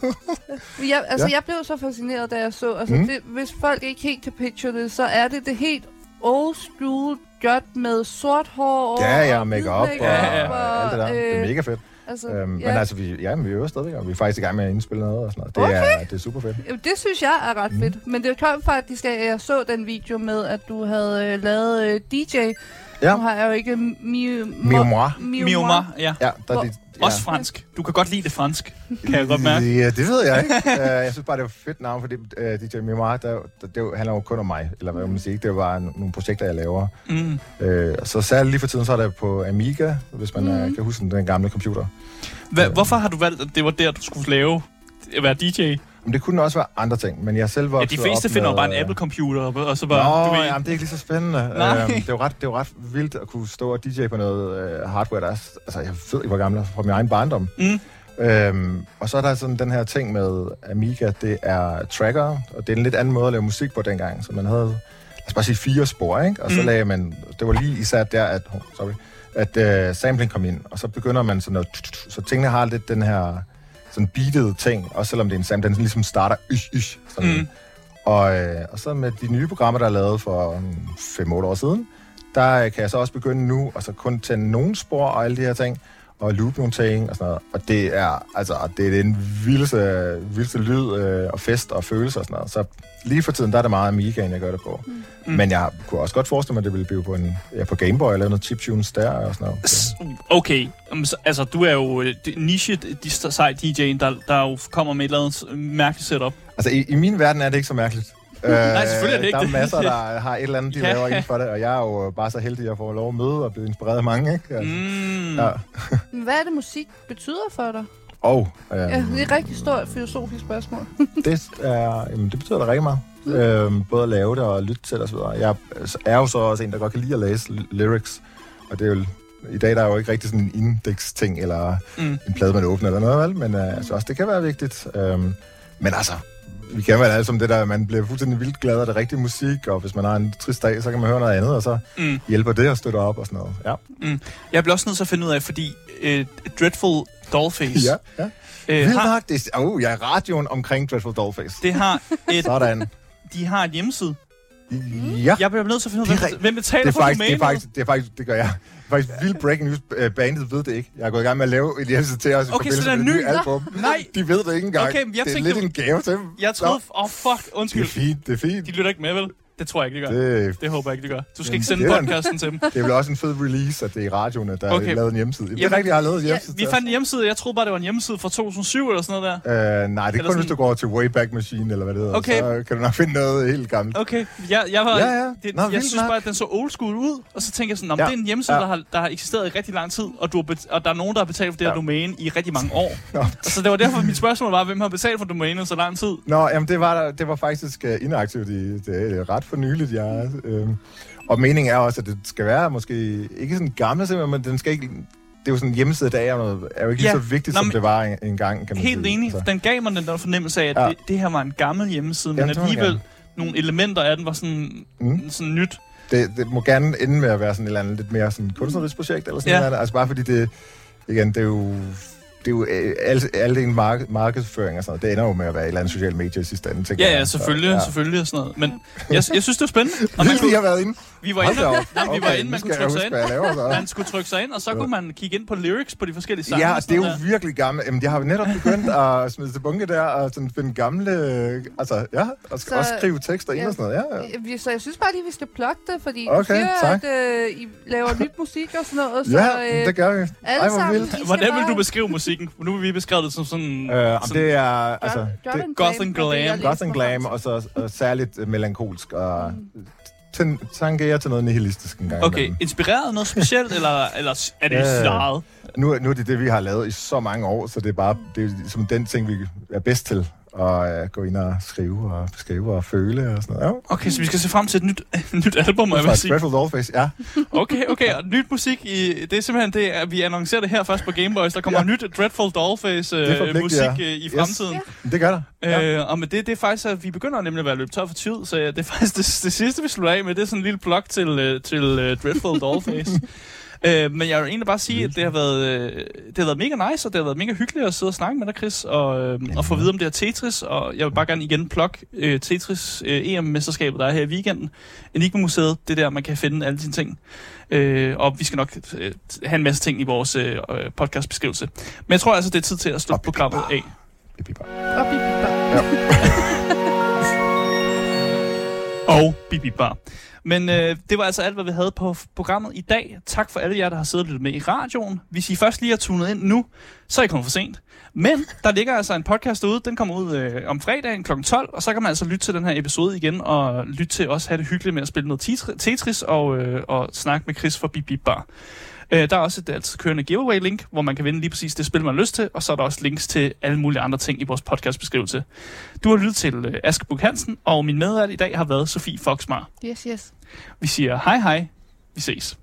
Jeg, altså, Ja. jeg blev så fascineret, da jeg så. Altså, mm. det, hvis folk ikke helt kan picture det, så er det det helt old school jot med sort hår ja, ja, og make-up og, hvid og, Ja, og alt det der. det er mega fedt. Altså, Øhm, ja. Men altså, vi, ja, men vi øver stadigvæk, og vi er faktisk i gang med at indspille noget og sådan noget. Det, er, det er super fedt. Jamen, det synes jeg er ret Mhm. fedt. Men det kom faktisk, at jeg så den video med, at du havde øh, lavet øh, DJ. Ja. Nu har jeg jo ikke Miu... Miu moi. Mioma, ja. Ja, der er det, ja. Også fransk. Du kan godt lide det fransk, kan jeg godt mærke. Ja, det ved jeg ikke. uh, <laughs> jeg synes bare, det var et fedt navn, fordi uh, DJ Mimar, der, der, det handler jo kun om mig, eller hvad man siger. Det n- nogle projekter, jeg laver. Mm. Uh, så særligt lige for tiden, så er det på Amiga, hvis man mm. uh, kan huske den, den gamle computer. Hva, hvorfor har du valgt, at det var der, du skulle lave at være DJ? Men det kunne også være andre ting, men jeg selv Ja, vokset de fleste finder med, bare en øh, Apple-computer, og- så bare, Nå, du ved, jamen, det er ikke lige så spændende. Nej. Øhm, det, er jo ret, det er jo ret vildt at kunne stå og DJ på noget øh, hardware, der er... Altså, jeg ved ikke, hvor gammel er fra min egen barndom. Mm. Øhm, og så er der sådan den her ting med Amiga, det er tracker, og det er en lidt anden måde at lave musik på dengang. Så man havde, lad os bare sige, fire spor, ikke? Og så Mm. lagde man, det var lige især der, at, oh, sorry, at uh, sampling kom ind, og så begynder man sådan at, så tingene har lidt den her sådan beatet ting, også selvom det er en sample, den ligesom starter ish, ish, sådan. Mm. Og, øh, og så med de nye programmer, der er lavet for 5-8 år siden, der kan jeg så også begynde nu, og så kun tænde nogle spor og alle de her ting, og loop nogle ting og sådan noget. Og det er, altså, det er den vildeste, vildeste lyd øh, og fest og følelser og sådan noget. Så lige for tiden, der er det meget Amigaen, jeg gør det på. Mm. Men jeg kunne også godt forestille mig, at det ville blive på, en, ja, på Gameboy, eller noget chiptunes der og sådan noget. Okay, så- altså du er jo øh, det- niche de sej DJ'en, der, der jo kommer med et eller andet mærkeligt setup. Altså, i, i min verden er det ikke så mærkeligt. Øh, Nej, selvfølgelig er det ikke Der er masser, der har et eller andet, de <laughs> Ja. laver inden for det, og jeg er jo bare så heldig, at jeg får lov at møde og blive inspireret af mange, ikke? Altså, Mm. Ja. <laughs> Hvad er det, musik betyder for dig? Og øh, Ja, det er et rigtig stort filosofisk spørgsmål. <laughs> det, er, jamen, det betyder da rigtig meget. Øhm, både at lave det og lytte til det og så videre. Jeg er jo så også en, der godt kan lide at læse ly- lyrics, og det er jo i dag der er jo ikke rigtig sådan en index-ting, eller Mm. mm. en plade, man åbner eller noget, vel? Men øh, altså, også det kan være vigtigt. Øhm, men altså, vi kan vel alle som det der, man bliver fuldstændig vildt glad af det rigtige musik, og hvis man har en trist dag, så kan man høre noget andet, og så Mm. hjælper det og støtter op og sådan noget. Ja, Jeg bliver også nødt til at finde ud af, fordi øh, Dreadful Dollface ja, ja. øh, Vildt har, nok, det er, uh, jeg er radioen omkring Dreadful Dollface. det har et, Sådan. de har et hjemmeside. Ja. Jeg bliver nødt til at finde ud Det af, hvem, betaler det er for faktisk, det er domænet? faktisk, det er faktisk, det gør jeg. Det er faktisk vildt breaking news. Øh, Bandet ved det ikke. Jeg er gået i gang med at lave et hjemmeside til os i Okay, så forbindelse det er med ny? det nye album. Nej. De ved det ikke engang. Okay, men jeg det er tænkte- lidt en gave til dem. Jeg troede... Åh, oh, fuck. det Undskyld. er fint, det er fint. De lytter ikke med, vel? Det tror jeg ikke, de gør. Det, Det, det håber jeg ikke, de gør. Du skal Jamen, ikke sende det en- podcasten til dem. <laughs> det er vel også en fed release, at det er i radioen, at der Okay. er lavet en hjemmeside. Det er Jamen, rigtigt, jeg har lavet en Ja, hjemmeside vi til fandt en hjemmeside. Jeg troede bare, det var en hjemmeside fra 2007 eller sådan noget der. Øh, nej, det er kun, sådan- hvis du går til Wayback Machine, eller hvad det hedder. Okay. Så kan du nok finde noget helt gammelt. Okay, jeg, jeg, var, Ja, ja. Det, Nå, jeg synes nok. bare, at den så old school ud, og så tænker jeg sådan, Ja. det er en hjemmeside, Ja. der, har, der har eksisteret i rigtig lang tid, og, du har og der er nogen, der har betalt for det her Ja. domæne i rigtig mange år. <laughs> Nå. Så det var derfor, mit spørgsmål var, hvem har betalt for domænet så lang tid? Nå, jamen det var, det var faktisk uh, inaktivt i det er ret for nyligt. Jeg, øh, og meningen er også, at det skal være måske ikke sådan gammel simpelthen, men den skal ikke... Det er jo sådan en hjemmeside dag, er, noget, er jo ikke Ja. lige så vigtigt, Nå, som men- det var en, en gang, kan man Helt sige. enig. Altså. Den gav mig den der fornemmelse af, at Ja. det, det her var en gammel hjemmeside, men Jamen, man alligevel nogle elementer af den var sådan, Mm. sådan nyt. Det, det må gerne ende med at være sådan et eller andet lidt mere sådan kunstnerisk projekt, eller sådan ja. noget. Altså bare fordi det... Igen, det er jo... Det er jo øh, alt, alt en mark- markedsføring og sådan noget. Det ender jo med at være et eller andet socialt medie i sidste ende, tænker Ja, ja, selvfølgelig, Så, selvfølgelig og sådan noget. Men jeg, jeg synes, det var spændende. Og man Vildt, I kunne, har været inde. vi var inde, <laughs> jamen, vi var Okay, inde, man kunne trykke sig ind. laver så. Man skulle trykke sig ind, og så Ja. kunne man kigge ind på lyrics på de forskellige sange. Ja, og det er jo der. virkelig gammelt. Jamen, jeg har jo netop begyndt <laughs> at smide til bunke der, og sådan finde gamle... Altså, ja, og Så- også skrive tekster ind ja. og sådan noget. Ja, ja. Vi- Så jeg synes bare lige, vi skal plukke det, fordi Okay, du siger, tak. at øh, I laver nyt musik og sådan noget. Så, Ja, øh, det gør vi. Ej, hvor vildt. Hvordan vil du beskrive musikken? Nu vil vi beskrive det som sådan... Øh, sådan det er altså, det, Goth and glam. goth and glam, og så og særligt øh, melankolsk, og ten, tangerer til noget nihilistisk en gang Okay, imellem. inspireret noget specielt, eller, eller er det Ja, svaret? Nu, nu er det det, vi har lavet i så mange år, så det er bare det er som den ting, vi er bedst til. At uh, gå ind og skrive og beskrive og føle og sådan noget. Ja. Okay, så vi skal se frem til et nyt, <laughs> nyt album, jeg vil sige. Dreadful Dollface, ja. Okay, okay, og nyt musik, i, det er simpelthen det, at vi annoncerer det her først på Gameboys. Der kommer Ja. ja. nyt Dreadful Dollface øh, musik jeg. øh, i Yes. fremtiden. Det gør der. Ja. Øh, og med det, det er faktisk, at vi begynder nemlig at være løbet tør for tid, så det er faktisk <laughs> det, det sidste, vi slutter af med. Det er sådan en lille plug til, øh, til øh, Dreadful <laughs> Dollface. Øh, men jeg vil egentlig bare sige, at det har, været, øh, det har været mega nice, og det har været mega hyggeligt at sidde og snakke med dig, Chris, og, øh, og få at vide om det her Tetris. Og jeg vil bare gerne igen plukke øh, Tetris øh, EM-mesterskabet, der er her i weekenden. Enigma-museet, det er der, man kan finde alle sine ting. Øh, og vi skal nok øh, have en masse ting i vores øh, øh, podcastbeskrivelse. Men jeg tror altså, det er tid til at slutte <laughs> Og programmet af. Bip, bip. Og bip, bip. og Bibi Bar. Men øh, det var altså alt, hvad vi havde på programmet i dag. Tak for alle jer, der har siddet og lyttet med i radioen. Hvis I først lige har tunet ind nu, så er I kommet for sent. Men der ligger altså en podcast derude. Den kommer ud øh, om fredagen kl. 12, og så kan man altså lytte til den her episode igen, og lytte til os have det hyggeligt med at spille noget Tetris og, øh, og snakke med Chris fra Bibi Bar. Øh, der er også et altid kørende giveaway-link, hvor man kan vinde lige præcis det spil, man har lyst til, og så er der også links til alle mulige andre ting i vores podcastbeskrivelse. Du har lyttet til øh, Aske Buk Hansen, og min medvært i dag har været Sofie Foxmar. Yes, yes. Vi siger hej hej, vi ses.